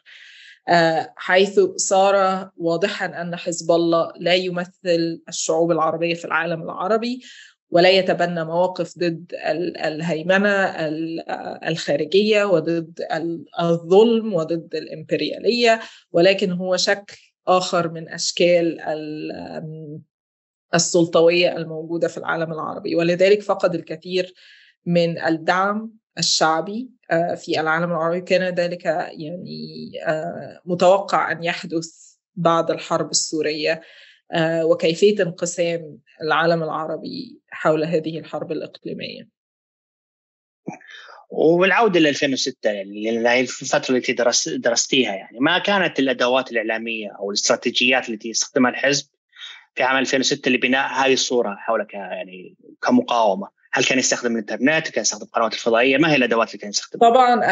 آه، حيث صار واضحا أن حزب الله لا يمثل الشعوب العربية في العالم العربي ولا يتبنى مواقف ضد الهيمنة الخارجية وضد الظلم وضد الإمبريالية ولكن هو شكل آخر من أشكال السلطوية الموجودة في العالم العربي ولذلك فقد الكثير من الدعم الشعبي آه، في العالم العربي كان ذلك يعني آه، متوقع أن يحدث بعد الحرب السورية آه، وكيفية انقسام العالم العربي حول هذه الحرب الإقليمية. والعودة ل 2006 يعني الفترة التي درست درستيها يعني ما كانت الأدوات الإعلامية أو الاستراتيجيات التي استخدمها الحزب في عام 2006 لبناء هذه الصورة حولك يعني كمقاومة. هل كان يستخدم الإنترنت؟ كان يستخدم القنوات الفضائية؟ ما هي الأدوات اللي كان يستخدمها؟ طبعا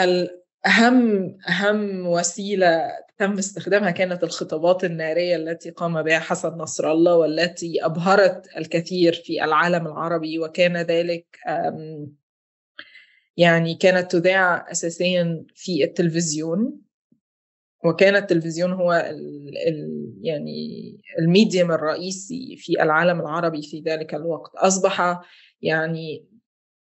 اهم أهم وسيلة تم استخدامها كانت الخطابات النارية التي قام بها حسن نصر الله والتي أبهرت الكثير في العالم العربي وكان ذلك يعني كانت تذاع اساسيا في التلفزيون. وكان التلفزيون هو ال ال يعني ال medium الرئيسي في العالم العربي في ذلك الوقت. أصبح يعني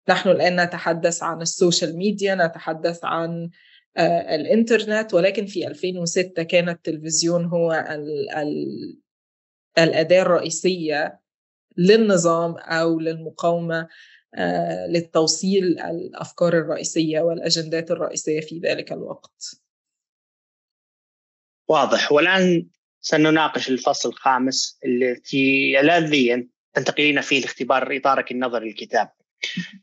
نحن الآن نتحدث عن ال social media نتحدث عن آه الإنترنت ولكن في 2006 كان التلفزيون هو ال ال الأداة الرئيسية للنظام أو للمقاومة آه للتوصيل الأفكار الرئيسية والأجندات الرئيسية في ذلك الوقت. واضح. والآن سنناقش الفصل الخامس التي الذي تنتقلين فيه لاختبار إطارك النظري للكتاب.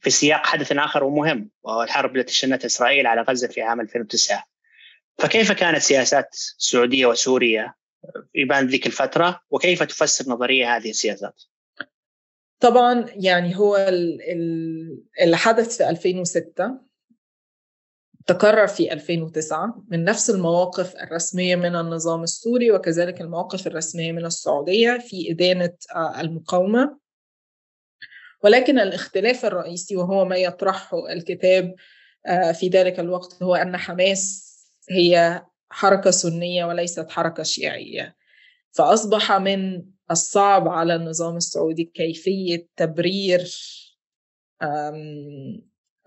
في سياق حدث آخر ومهم وهو الحرب التي شنتها إسرائيل على غزة في عام 2009 فكيف كانت سياسات السعودية وسوريا يبان ذيك الفترة وكيف تفسر نظرية هذه السياسات؟ طبعا يعني هو اللي حدث في 2006 تكرر في 2009 من نفس المواقف الرسمية من النظام السوري وكذلك المواقف الرسمية من السعودية في إدانة المقاومة. ولكن الاختلاف الرئيسي وهو ما يطرحه الكتاب في ذلك الوقت هو أن حماس هي حركة سنية وليست حركة شيعية. فأصبح من الصعب على النظام السعودي كيفية تبرير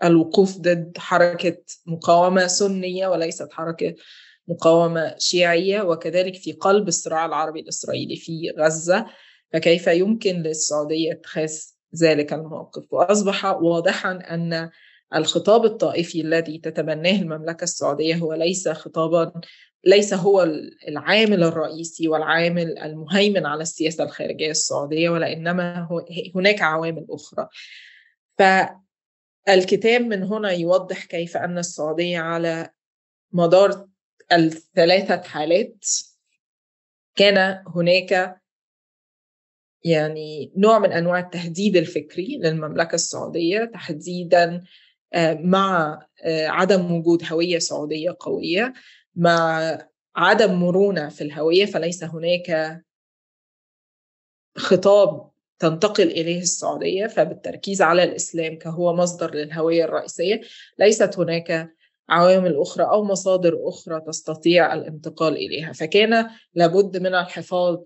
الوقوف ضد حركة مقاومة سنية وليست حركة مقاومة شيعية وكذلك في قلب الصراع العربي الإسرائيلي في غزة فكيف يمكن للسعودية اتخاذ ذلك الموقف؟ وأصبح واضحا أن الخطاب الطائفي الذي تتبناه المملكة السعودية هو ليس خطابا ليس هو العامل الرئيسي والعامل المهيمن على السياسة الخارجية السعودية ولإنما هناك عوامل أخرى. فالكتاب من هنا يوضح كيف أن السعودية على مدار الثلاثة حالات كان هناك يعني نوع من أنواع التهديد الفكري للمملكة السعودية تحديدا مع عدم وجود هوية سعودية قوية. مع عدم مرونة في الهوية فليس هناك خطاب تنتقل إليه السعودية فبالتركيز على الإسلام كهو مصدر للهوية الرئيسية. ليست هناك عوامل أخرى أو مصادر أخرى تستطيع الانتقال إليها. فكان لابد من الحفاظ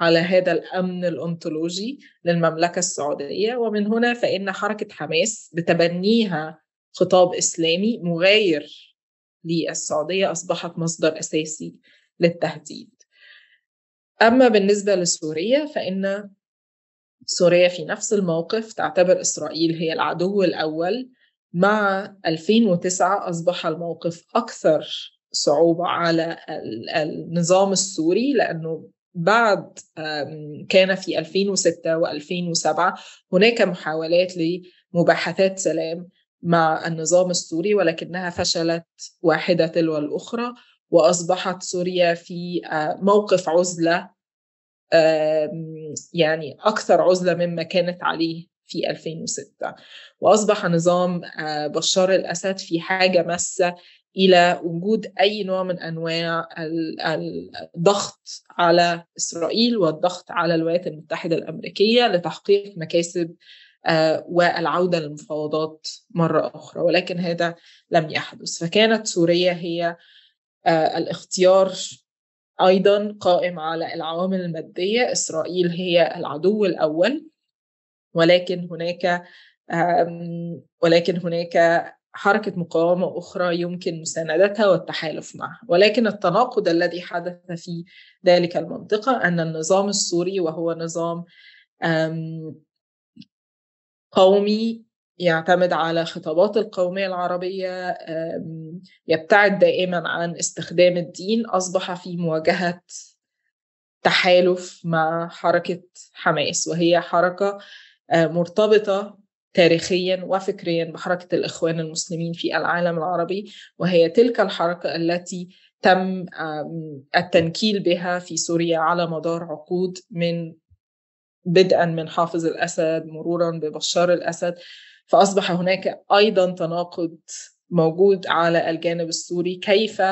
على هذا الأمن الانطولوجي للمملكة السعودية. ومن هنا فإن حركة حماس بتبنيها خطاب إسلامي مغاير للسعودية أصبحت مصدر أساسي للتهديد. أما بالنسبة لسوريا فإن سوريا في نفس الموقف تعتبر إسرائيل هي العدو الأول. مع 2009 أصبح الموقف أكثر صعوبة على النظام السوري لأنه بعد كان في 2006 و2007 هناك محاولات لمباحثات سلام مع النظام السوري ولكنها فشلت واحدة تلو الأخرى وأصبحت سوريا في موقف عزلة يعني أكثر عزلة مما كانت عليه في 2006 وأصبح نظام بشار الأسد في حاجة ماسة إلى وجود أي نوع من أنواع الضغط على إسرائيل والضغط على الولايات المتحدة الأمريكية لتحقيق مكاسب والعودة للمفاوضات مرة أخرى. ولكن هذا لم يحدث. فكانت سوريا هي الاختيار أيضا قائم على العوامل المادية إسرائيل هي العدو الأول ولكن هناك ولكن هناك حركة مقاومة أخرى يمكن مساندتها والتحالف معها. ولكن التناقض الذي حدث في ذلك المنطقة أن النظام السوري وهو نظام قومي يعتمد على خطابات القومية العربية يبتعد دائما عن استخدام الدين. أصبح في مواجهة تحالف مع حركة حماس وهي حركة مرتبطة تاريخيا وفكريا بحركة الإخوان المسلمين في العالم العربي وهي تلك الحركة التي تم التنكيل بها في سوريا على مدار عقود من بدءا من حافظ الأسد مرورا ببشار الأسد. فأصبح هناك أيضا تناقض موجود على الجانب السوري كيف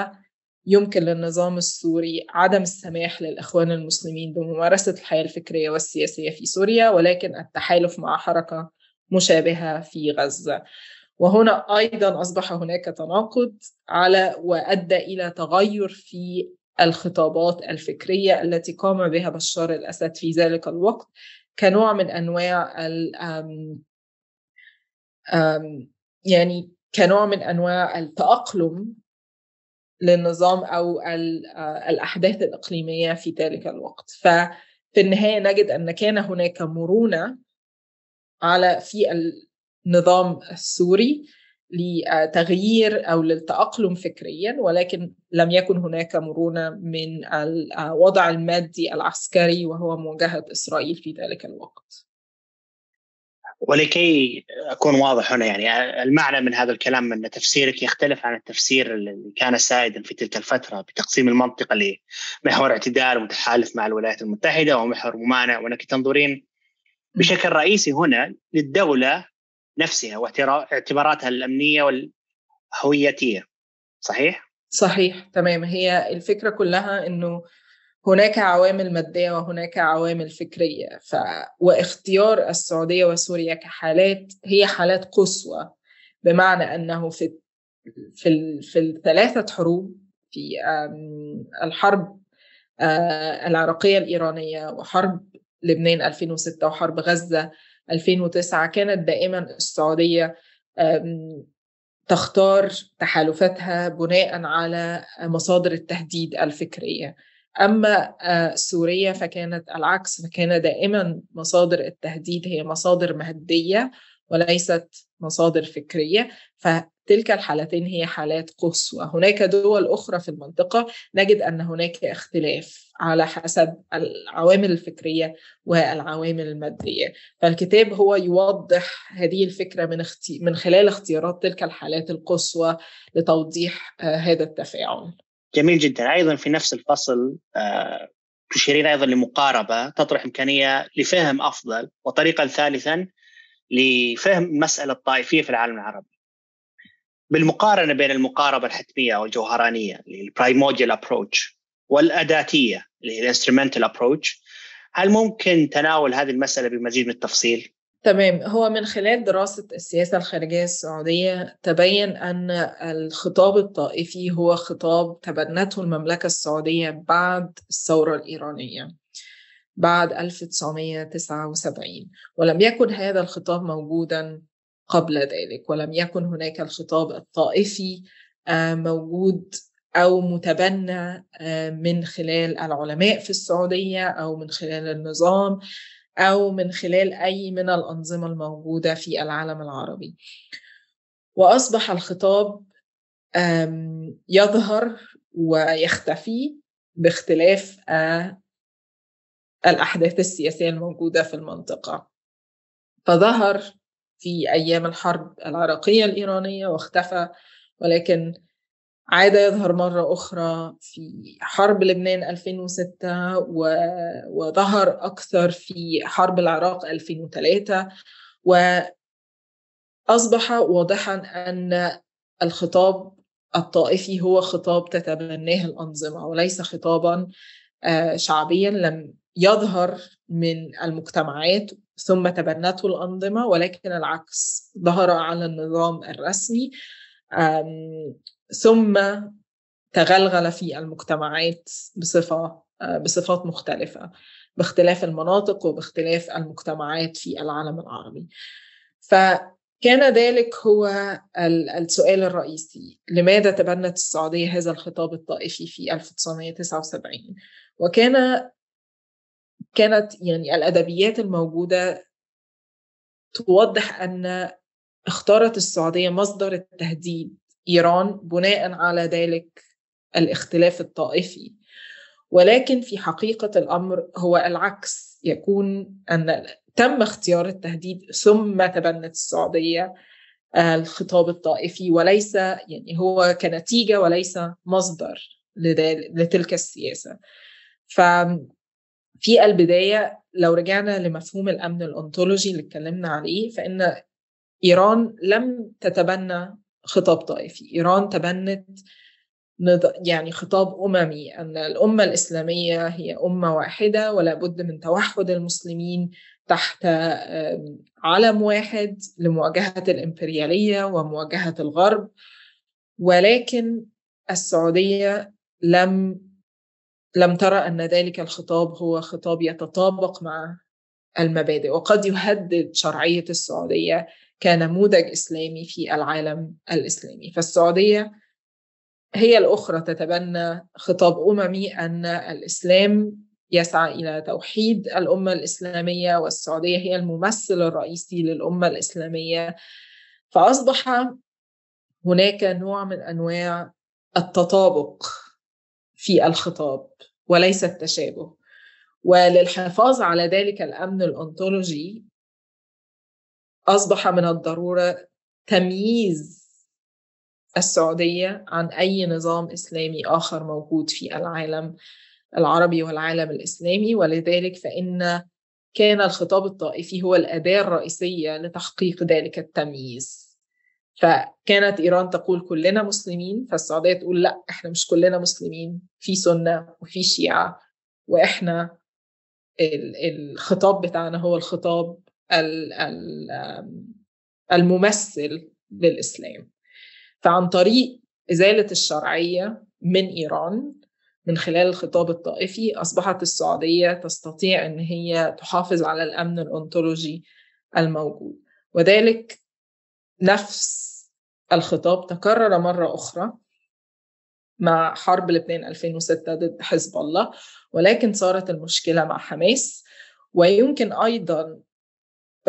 يمكن للنظام السوري عدم السماح للإخوان المسلمين بممارسة الحياة الفكرية والسياسية في سوريا ولكن التحالف مع حركة مشابهة في غزة. وهنا أيضا أصبح هناك تناقض على وأدى إلى تغير في الخطابات الفكرية التي قام بها بشار الأسد في ذلك الوقت كنوع من أنواع يعني كنوع من أنواع التأقلم للنظام أو الأحداث الإقليمية في ذلك الوقت ففي النهاية نجد أن كان هناك مرونة على في النظام السوري لتغيير أو للتأقلم فكريا ولكن لم يكن هناك مرونة من الوضع المادي العسكري وهو مواجهة إسرائيل في ذلك الوقت. ولكي أكون واضح هنا يعني المعنى من هذا الكلام أن تفسيرك يختلف عن التفسير اللي كان سائدا في تلك الفترة بتقسيم المنطقة لمحور اعتدال وتحالف مع الولايات المتحدة ومحور ممانع. وانك تنظرين بشكل رئيسي هنا للدولة نفسها واعتباراتها الأمنية والهويتية. صحيح؟ صحيح تمام. هي الفكرة كلها إنه هناك عوامل مادية وهناك عوامل فكرية ف... واختيار السعودية وسوريا كحالات هي حالات قصوى بمعنى أنه في في. في الثلاثة حروب في الحرب العراقية الإيرانية وحرب لبنان 2006 وحرب غزة 2009 كانت دائما السعودية تختار تحالفاتها بناء على مصادر التهديد الفكرية أما سوريا فكانت العكس فكان دائما مصادر التهديد هي مصادر مادية وليست مصادر فكرية. فتلك الحالتين هي حالات قصوى. هناك دول أخرى في المنطقة نجد أن هناك اختلاف على حسب العوامل الفكرية والعوامل المادية. فالكتاب هو يوضح هذه الفكرة من أختي... من خلال اختيارات تلك الحالات القصوى لتوضيح هذا التفاعل. جميل جدا أيضا في نفس الفصل تشيرين أيضا لمقاربة تطرح إمكانية لفهم أفضل وطريقا ثالثا لفهم المساله الطائفيه في العالم العربي. بالمقارنة بين المقاربة الحتمية أو الجوهرانيه اللي ال primordial approach والأداتية اللي هي ال instrumental approach هل ممكن تناول هذه المسألة بمزيد من التفصيل؟ تمام. هو من خلال دراسة السياسة الخارجية السعودية تبين أن الخطاب الطائفي هو خطاب تبنته المملكة السعودية بعد الثورة الإيرانية بعد 1979 ولم يكن هذا الخطاب موجودا قبل ذلك ولم يكن هناك الخطاب الطائفي موجود أو متبنى من خلال العلماء في السعودية أو من خلال النظام. أو من خلال أي من الأنظمة الموجودة في العالم العربي. وأصبح الخطاب يظهر ويختفي باختلاف الأحداث السياسية الموجودة في المنطقة. فظهر في أيام الحرب العراقية الإيرانية واختفى ولكن عاد يظهر مرة أخرى في حرب لبنان 2006 وظهر أكثر في حرب العراق 2003 وأصبح واضحا أن الخطاب الطائفي هو خطاب تتبناه الأنظمة وليس خطابا شعبيا لم يظهر من المجتمعات ثم تبنته الأنظمة ولكن العكس ظهر على النظام الرسمي. ثم تغلغل في المجتمعات بصفة بصفات مختلفة باختلاف المناطق وباختلاف المجتمعات في العالم العربي. فكان ذلك هو السؤال الرئيسي لماذا تبنت السعودية هذا الخطاب الطائفي في 1979 وكان كانت يعني الأدبيات الموجودة توضح أن اختارت السعودية مصدر التهديد إيران بناء على ذلك الاختلاف الطائفي. ولكن في حقيقة الأمر هو العكس يكون أن تم اختيار التهديد ثم تبنت السعودية الخطاب الطائفي وليس يعني هو كنتيجة وليس مصدر لتلك السياسة. ففي البداية لو رجعنا لمفهوم الأمن الأنطولوجي اللي اتكلمنا عليه فإن إيران لم تتبنى خطاب طائفي. إيران تبنت يعني خطاب أممي أن الأمة الإسلامية هي أمة واحدة ولا بد من توحد المسلمين تحت علم واحد لمواجهة الإمبريالية ومواجهة الغرب. ولكن السعودية لم لم ترى أن ذلك الخطاب هو خطاب يتطابق مع المبادئ. وقد يهدد شرعية السعودية كنموذج إسلامي في العالم الإسلامي. فالسعودية هي الأخرى تتبنى خطاب أممي أن الإسلام يسعى إلى توحيد الأمة الإسلامية والسعودية هي الممثل الرئيسي للأمة الإسلامية. فأصبح هناك نوع من أنواع التطابق في الخطاب وليس التشابه. وللحفاظ على ذلك الأمن الأنطولوجي أصبح من الضرورة تمييز السعودية عن أي نظام إسلامي آخر موجود في العالم العربي والعالم الإسلامي ولذلك فإن كان الخطاب الطائفي هو الأداة الرئيسية لتحقيق ذلك التمييز. فكانت إيران تقول كلنا مسلمين فالسعودية تقول لا إحنا مش كلنا مسلمين في سنة وفي شيعة وإحنا الخطاب بتاعنا هو الخطاب الممثل للإسلام. فعن طريق إزالة الشرعية من إيران من خلال الخطاب الطائفي أصبحت السعودية تستطيع أن هي تحافظ على الأمن الأنطولوجي الموجود. وذلك نفس الخطاب تكرر مرة أخرى مع حرب لبنان 2006 ضد حزب الله ولكن صارت المشكلة مع حماس. ويمكن أيضا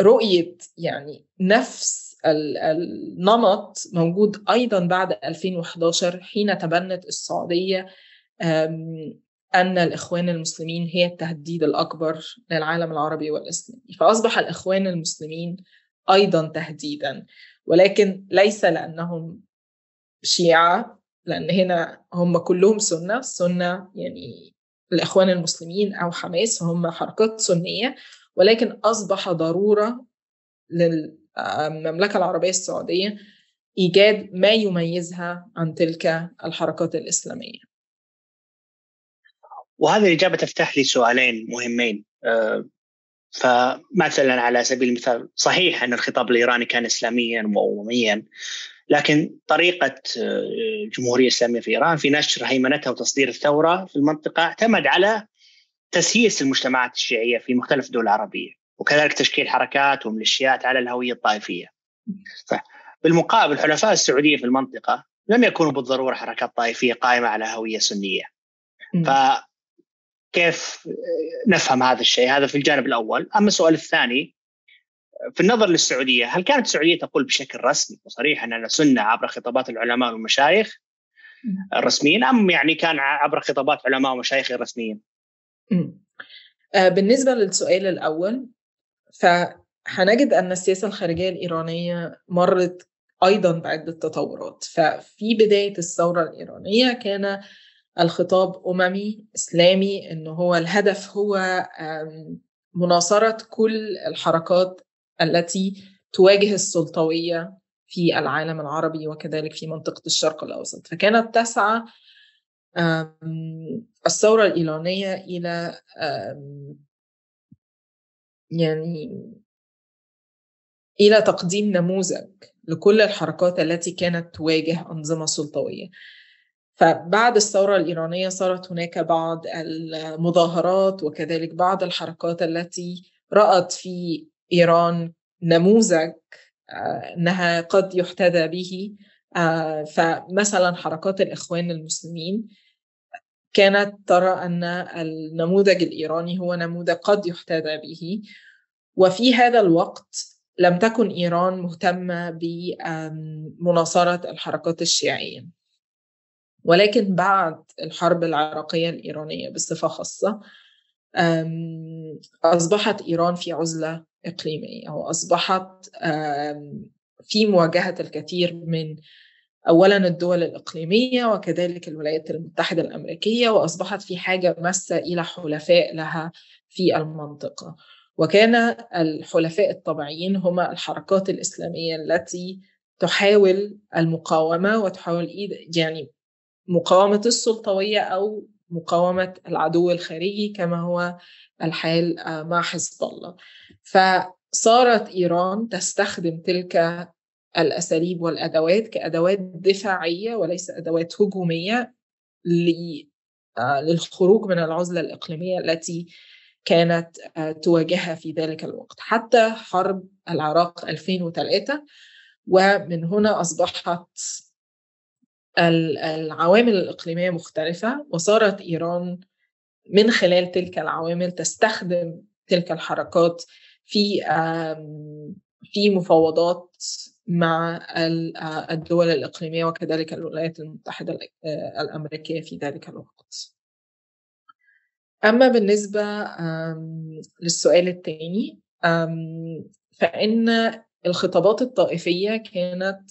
رؤية يعني نفس النمط موجود أيضا بعد 2011 حين تبنت السعودية أن الإخوان المسلمين هي التهديد الأكبر للعالم العربي والإسلامي. فأصبح الإخوان المسلمين أيضا تهديدا. ولكن ليس لأنهم شيعة لأن هنا هم كلهم سنة. السنة يعني الإخوان المسلمين أو حماس هم حركات سنية. ولكن أصبح ضرورة للمملكة العربية السعودية إيجاد ما يميزها عن تلك الحركات الإسلامية. وهذه الإجابة تفتح لي سؤالين مهمين. آه، فمثلا على سبيل المثال صحيح أن الخطاب الإيراني كان إسلاميا وأمميا لكن طريقة آه، الجمهورية الإسلامية في إيران في نشر هيمنتها وتصدير الثورة في المنطقة اعتمد على تسييس المجتمعات الشيعية في مختلف الدول العربية وكذلك تشكيل حركات وميليشيات على الهوية الطائفية. بالمقابل حلفاء السعودية في المنطقة لم يكونوا بالضرورة حركات طائفية قائمة على هوية سنية. فكيف نفهم هذا الشيء؟ هذا في الجانب الأول. أما السؤال الثاني في النظر للسعودية هل كانت السعودية تقول بشكل رسمي وصريح أننا سنة عبر خطابات العلماء والمشايخ الرسميين أم يعني كان عبر خطابات علماء ومشايخ الرسميين؟ بالنسبة للسؤال الأول فحنجد أن السياسة الخارجية الإيرانية مرت أيضا بعدة تطورات ففي بداية الثورة الإيرانية كان الخطاب أممي إسلامي أنه هو الهدف هو مناصرة كل الحركات التي تواجه السلطوية في العالم العربي وكذلك في منطقة الشرق الأوسط. فكانت تسعى الثورة الإيرانية إلى يعني إلى تقديم نموذج لكل الحركات التي كانت تواجه أنظمة سلطوية. فبعد الثورة الإيرانية صارت هناك بعض المظاهرات وكذلك بعض الحركات التي رأت في إيران نموذج آه، أنها قد يحتذى به. آه، فمثلا حركات الإخوان المسلمين كانت ترى أن النموذج الإيراني هو نموذج قد يحتذى به وفي هذا الوقت لم تكن إيران مهتمة بمناصرة الحركات الشيعية. ولكن بعد الحرب العراقية الإيرانية بصفة خاصة أصبحت إيران في عزلة إقليمية وأصبحت في مواجهة الكثير من أولا الدول الإقليمية وكذلك الولايات المتحدة الأمريكية وأصبحت في حاجة ماسة إلى حلفاء لها في المنطقة. وكان الحلفاء الطبيعيين هم الحركات الإسلامية التي تحاول المقاومة وتحاول يعني مقاومة السلطوية أو مقاومة العدو الخارجي كما هو الحال مع حزب الله. فصارت إيران تستخدم تلك الأساليب والأدوات كأدوات دفاعية وليس أدوات هجومية آه، للخروج من العزلة الإقليمية التي كانت آه، تواجهها في ذلك الوقت. حتى حرب العراق 2003 ومن هنا أصبحت العوامل الإقليمية مختلفة وصارت إيران من خلال تلك العوامل تستخدم تلك الحركات في في مفاوضات مع الدول الإقليمية وكذلك الولايات المتحدة الأمريكية في ذلك الوقت. أما بالنسبة للسؤال الثاني فإن الخطابات الطائفية كانت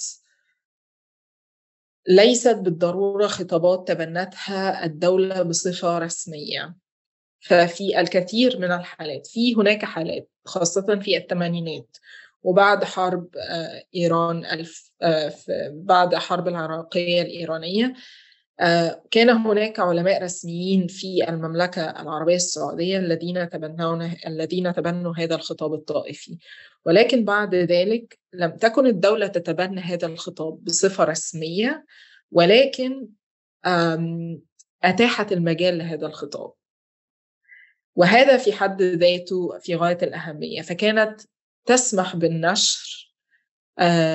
ليست بالضرورة خطابات تبنتها الدولة بصفة رسمية. ففي الكثير من الحالات في هناك حالات خاصة في الثمانينات وبعد حرب إيران ألف بعد حرب العراقية الإيرانية كان هناك علماء رسميين في المملكة العربية السعودية الذين تبنون الذين تبنوا هذا الخطاب الطائفي. ولكن بعد ذلك لم تكن الدولة تتبنى هذا الخطاب بصفة رسمية ولكن أتاحت المجال لهذا الخطاب. وهذا في حد ذاته في غاية الأهمية. فكانت تسمح بالنشر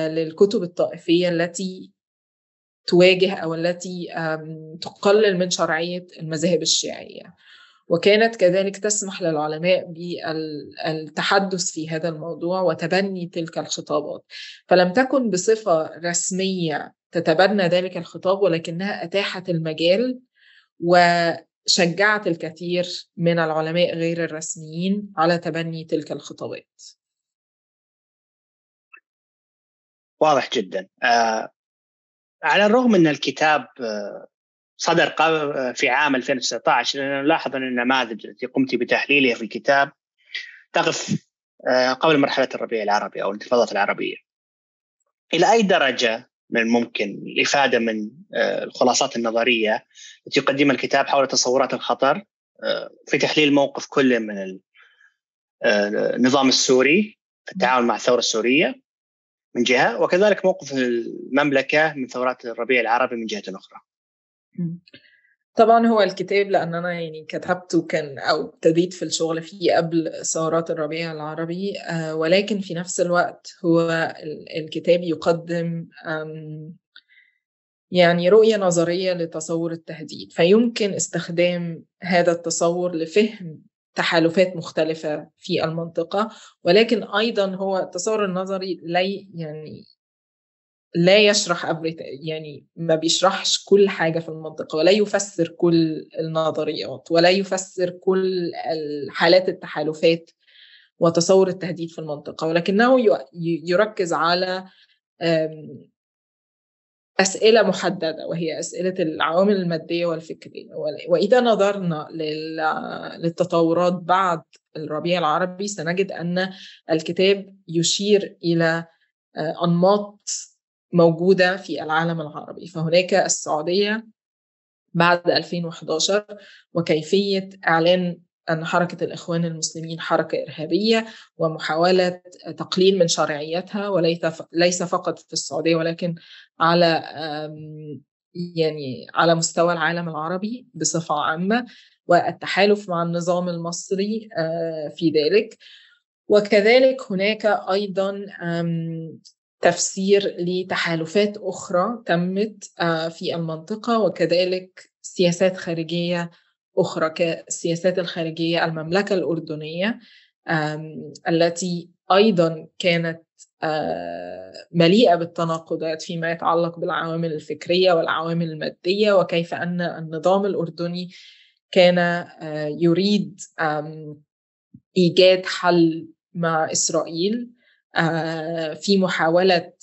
للكتب الطائفية التي تواجه أو التي تقلل من شرعية المذاهب الشيعية. وكانت كذلك تسمح للعلماء بالتحدث في هذا الموضوع وتبني تلك الخطابات. فلم تكن بصفة رسمية تتبنى ذلك الخطاب ولكنها أتاحت المجال وشجعت الكثير من العلماء غير الرسميين على تبني تلك الخطابات. واضح جدا. آه على الرغم إن الكتاب آه صدر في عام 2019 لأن نلاحظ أن النماذج التي قمت بتحليلها في الكتاب تقف آه قبل مرحلة الربيع العربي أو الانتفاضة العربية. إلى أي درجة من الممكن الإفادة من آه الخلاصات النظرية التي يقدمها الكتاب حول تصورات الخطر؟ آه في تحليل موقف كل من النظام السوري في التعامل مع الثورة السورية من جهة وكذلك موقف المملكة من ثورات الربيع العربي من جهة أخرى. طبعا هو الكتاب لأن أنا يعني كتبته كان أو ابتديت في الشغل فيه قبل ثورات الربيع العربي ولكن في نفس الوقت هو الكتاب يقدم يعني رؤية نظرية لتصور التهديد. فيمكن استخدام هذا التصور لفهم تحالفات مختلفة في المنطقة ولكن أيضا هو التصور النظري لا يعني لا يشرح يعني ما بيشرحش كل حاجة في المنطقة ولا يفسر كل النظريات ولا يفسر كل حالات التحالفات وتصور التهديد في المنطقة ولكنه يركز على أسئلة محددة وهي أسئلة العوامل المادية والفكرية. وإذا نظرنا للتطورات بعد الربيع العربي سنجد أن الكتاب يشير إلى أنماط موجودة في العالم العربي. فهناك السعودية بعد 2011 وكيفية إعلان أن حركة الإخوان المسلمين حركة إرهابية ومحاولة تقليل من شرعيتها وليس ليس فقط في السعودية ولكن على يعني على مستوى العالم العربي بصفة عامة والتحالف مع النظام المصري في ذلك. وكذلك هناك أيضا تفسير لتحالفات أخرى تمت في المنطقة وكذلك سياسات خارجية أخرى كالسياسات الخارجية المملكة الأردنية التي أيضا كانت مليئة بالتناقضات فيما يتعلق بالعوامل الفكرية والعوامل المادية وكيف أن النظام الأردني كان يريد إيجاد حل مع إسرائيل في محاولة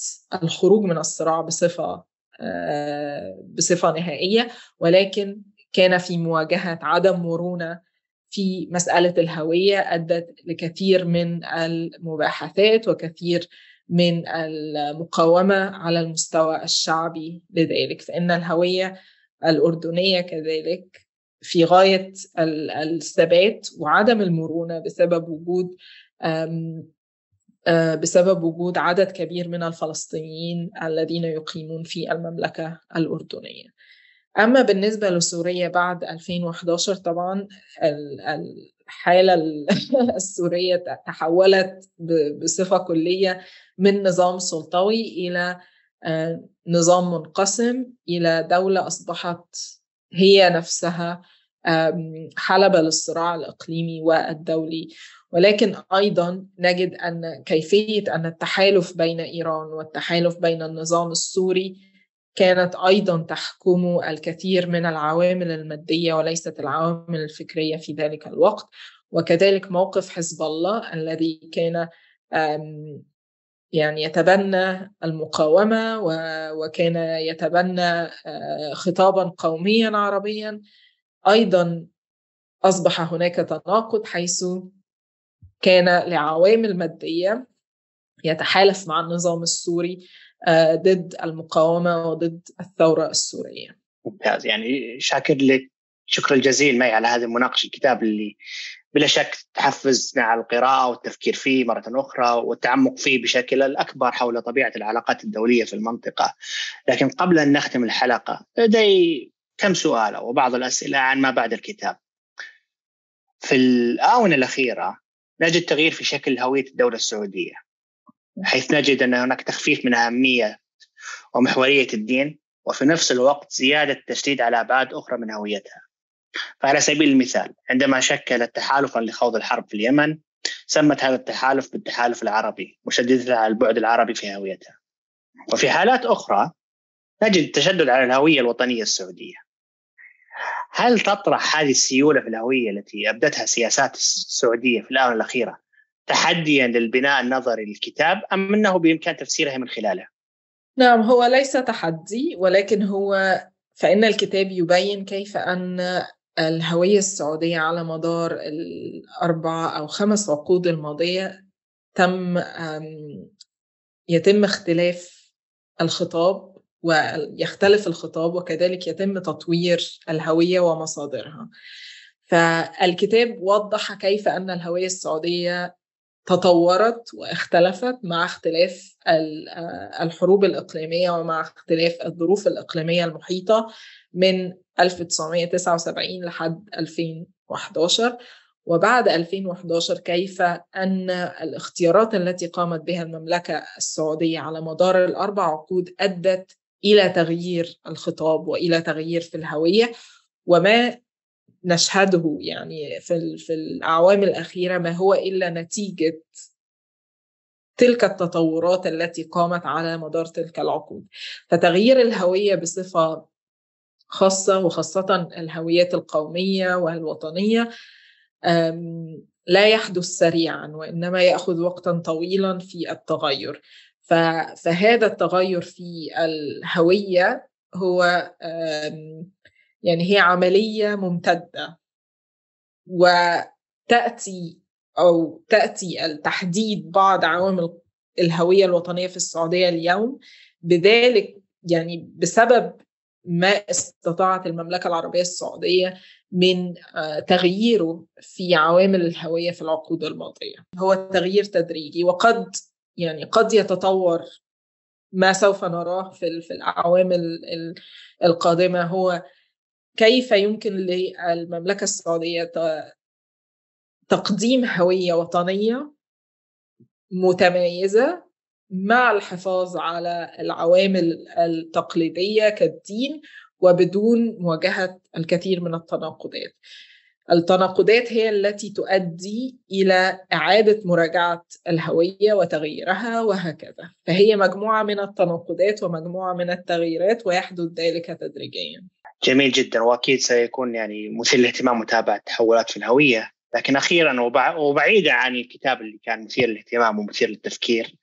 الخروج من الصراع بصفة بصفة نهائية ولكن كان في مواجهة عدم مرونة في مسألة الهوية أدت لكثير من المباحثات وكثير من المقاومة على المستوى الشعبي لذلك. فإن الهوية الأردنية كذلك في غاية الثبات وعدم المرونة بسبب وجود بسبب وجود عدد كبير من الفلسطينيين الذين يقيمون في المملكة الأردنية. أما بالنسبة لسوريا بعد 2011 طبعا الحالة السورية تحولت بصفة كلية من نظام سلطوي إلى نظام منقسم إلى دولة أصبحت هي نفسها حلبة للصراع الإقليمي والدولي. ولكن أيضا نجد أن كيفية أن التحالف بين إيران والتحالف بين النظام السوري كانت أيضا تحكم الكثير من العوامل المادية وليست العوامل الفكرية في ذلك الوقت وكذلك موقف حزب الله الذي كان يعني يتبنى المقاومة وكان يتبنى خطابا قوميا عربيا. أيضا أصبح هناك تناقض حيث كان لعوامل مادية يتحالف مع النظام السوري ضد المقاومة وضد الثورة السورية. ممتاز. يعني شاكر لك. شكر الجزيل معي على هذه المناقشة. الكتاب اللي بلا شك تحفزنا على القراءة والتفكير فيه مرة أخرى والتعمق فيه بشكل الأكبر حول طبيعة العلاقات الدولية في المنطقة. لكن قبل أن نختم الحلقة لدي كم سؤال وبعض الأسئلة عن ما بعد الكتاب. في الآونة الأخيرة نجد تغيير في شكل هوية الدولة السعودية. حيث نجد أن هناك تخفيف من أهمية ومحورية الدين وفي نفس الوقت زيادة التشديد على أبعاد أخرى من هويتها. فعلى سبيل المثال عندما شكلت تحالفا لخوض الحرب في اليمن سمت هذا التحالف بالتحالف العربي مشددة على البعد العربي في هويتها. وفي حالات أخرى نجد التشدد على الهوية الوطنية السعودية. هل تطرح هذه السيولة في الهوية التي أبدتها سياسات السعودية في الآونة الأخيرة؟ تحديا للبناء النظري للكتاب أم أنه بإمكان تفسيرها من خلاله؟ نعم هو ليس تحدي ولكن هو فإن الكتاب يبين كيف أن الهوية السعودية على مدار الأربع أو خمس عقود الماضية تم يتم اختلاف الخطاب ويختلف الخطاب وكذلك يتم تطوير الهوية ومصادرها فالكتاب وضح كيف أن الهوية السعودية تطورت واختلفت مع اختلاف الحروب الإقليمية ومع اختلاف الظروف الإقليمية المحيطة من 1979 لحد 2011 وبعد 2011 كيف أن الاختيارات التي قامت بها المملكة السعودية على مدار الأربع عقود أدت إلى تغيير الخطاب وإلى تغيير في الهوية وما نشهده يعني في في الأعوام الأخيرة ما هو إلا نتيجة تلك التطورات التي قامت على مدار تلك العقود. فتغيير الهوية بصفة خاصة وخاصة الهويات القومية والوطنية لا يحدث سريعا وإنما يأخذ وقتا طويلا في التغير. فهذا التغير في الهوية هو يعني هي عملية ممتدة. وتأتي أو تأتي التحديد بعض عوامل الهوية الوطنية في السعودية اليوم بذلك يعني بسبب ما استطاعت المملكة العربية السعودية من تغييره في عوامل الهوية في العقود الماضية. هو تغيير تدريجي وقد يعني قد يتطور ما سوف نراه في في الأعوام القادمة. هو كيف يمكن للمملكة السعودية تقديم هوية وطنية متميزة مع الحفاظ على العوامل التقليدية كالدين وبدون مواجهة الكثير من التناقضات. التناقضات هي التي تؤدي إلى إعادة مراجعة الهوية وتغييرها وهكذا. فهي مجموعة من التناقضات ومجموعة من التغييرات ويحدث ذلك تدريجيا. جميل جدا وأكيد سيكون يعني مثير للاهتمام متابعه تحولات في الهوية لكن أخيرا وبعيدا عن الكتاب اللي كان مثير للاهتمام ومثير للتفكير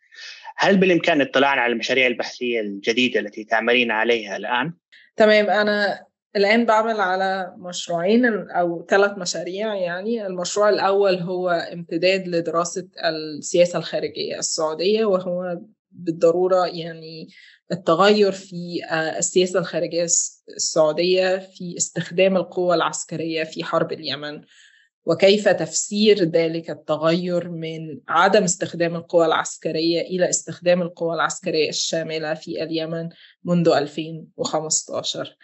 هل بالإمكان الاطلاع على المشاريع البحثية الجديدة التي تعملين عليها الآن؟ تمام أنا الآن بعمل على مشروعين أو ثلاث مشاريع يعني المشروع الأول هو امتداد لدراسة السياسة الخارجية السعودية وهو بالضرورة يعني التغير في السياسة الخارجية السعودية في استخدام القوة العسكرية في حرب اليمن وكيف تفسير ذلك التغير من عدم استخدام القوى العسكرية إلى استخدام القوى العسكرية الشاملة في اليمن منذ 2015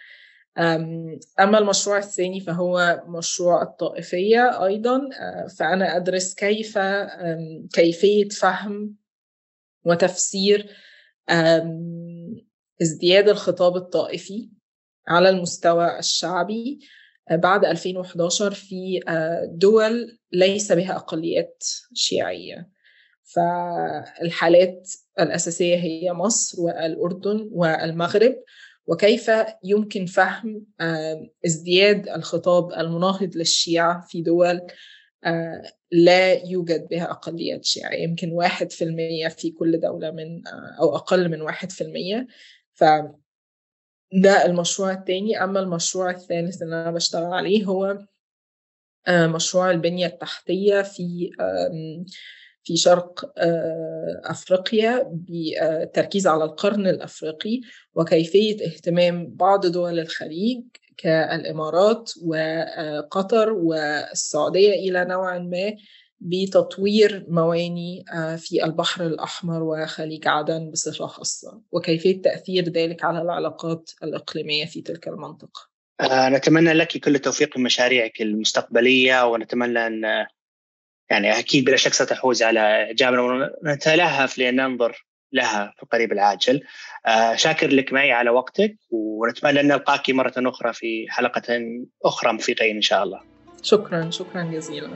أما المشروع الثاني فهو مشروع الطائفية أيضا. فأنا أدرس كيف كيفية فهم وتفسير ازدياد الخطاب الطائفي على المستوى الشعبي بعد 2011 في دول ليس بها أقليات شيعية. فالحالات الأساسية هي مصر والأردن والمغرب. وكيف يمكن فهم ازدياد الخطاب المناهض للشيعة في دول لا يوجد بها أقليات شيعية؟ يمكن واحد في المية في كل دولة من أو أقل من واحد في المية. ف ده المشروع التاني. أما المشروع الثالث اللي أنا بشتغل عليه هو مشروع البنية التحتية في في شرق أفريقيا بالتركيز على القرن الأفريقي وكيفية اهتمام بعض دول الخليج كالإمارات وقطر والسعودية إلى نوع ما بتطوير مواني في البحر الأحمر وخليج عدن بصفة خاصة. وكيفية تأثير ذلك على العلاقات الإقليمية في تلك المنطقة؟ نتمنى لك كل التوفيق في مشاريعك المستقبلية ونتمنى أن يعني أكيد بلا شك ستحوز على إعجابنا ونتلهف لأن ننظر لها في القريب العاجل. شاكر لك معي على وقتك ونتمنى أن نلقاك مرة أخرى في حلقة أخرى مفيدة إن شاء الله. شكرا شكرا جزيلا.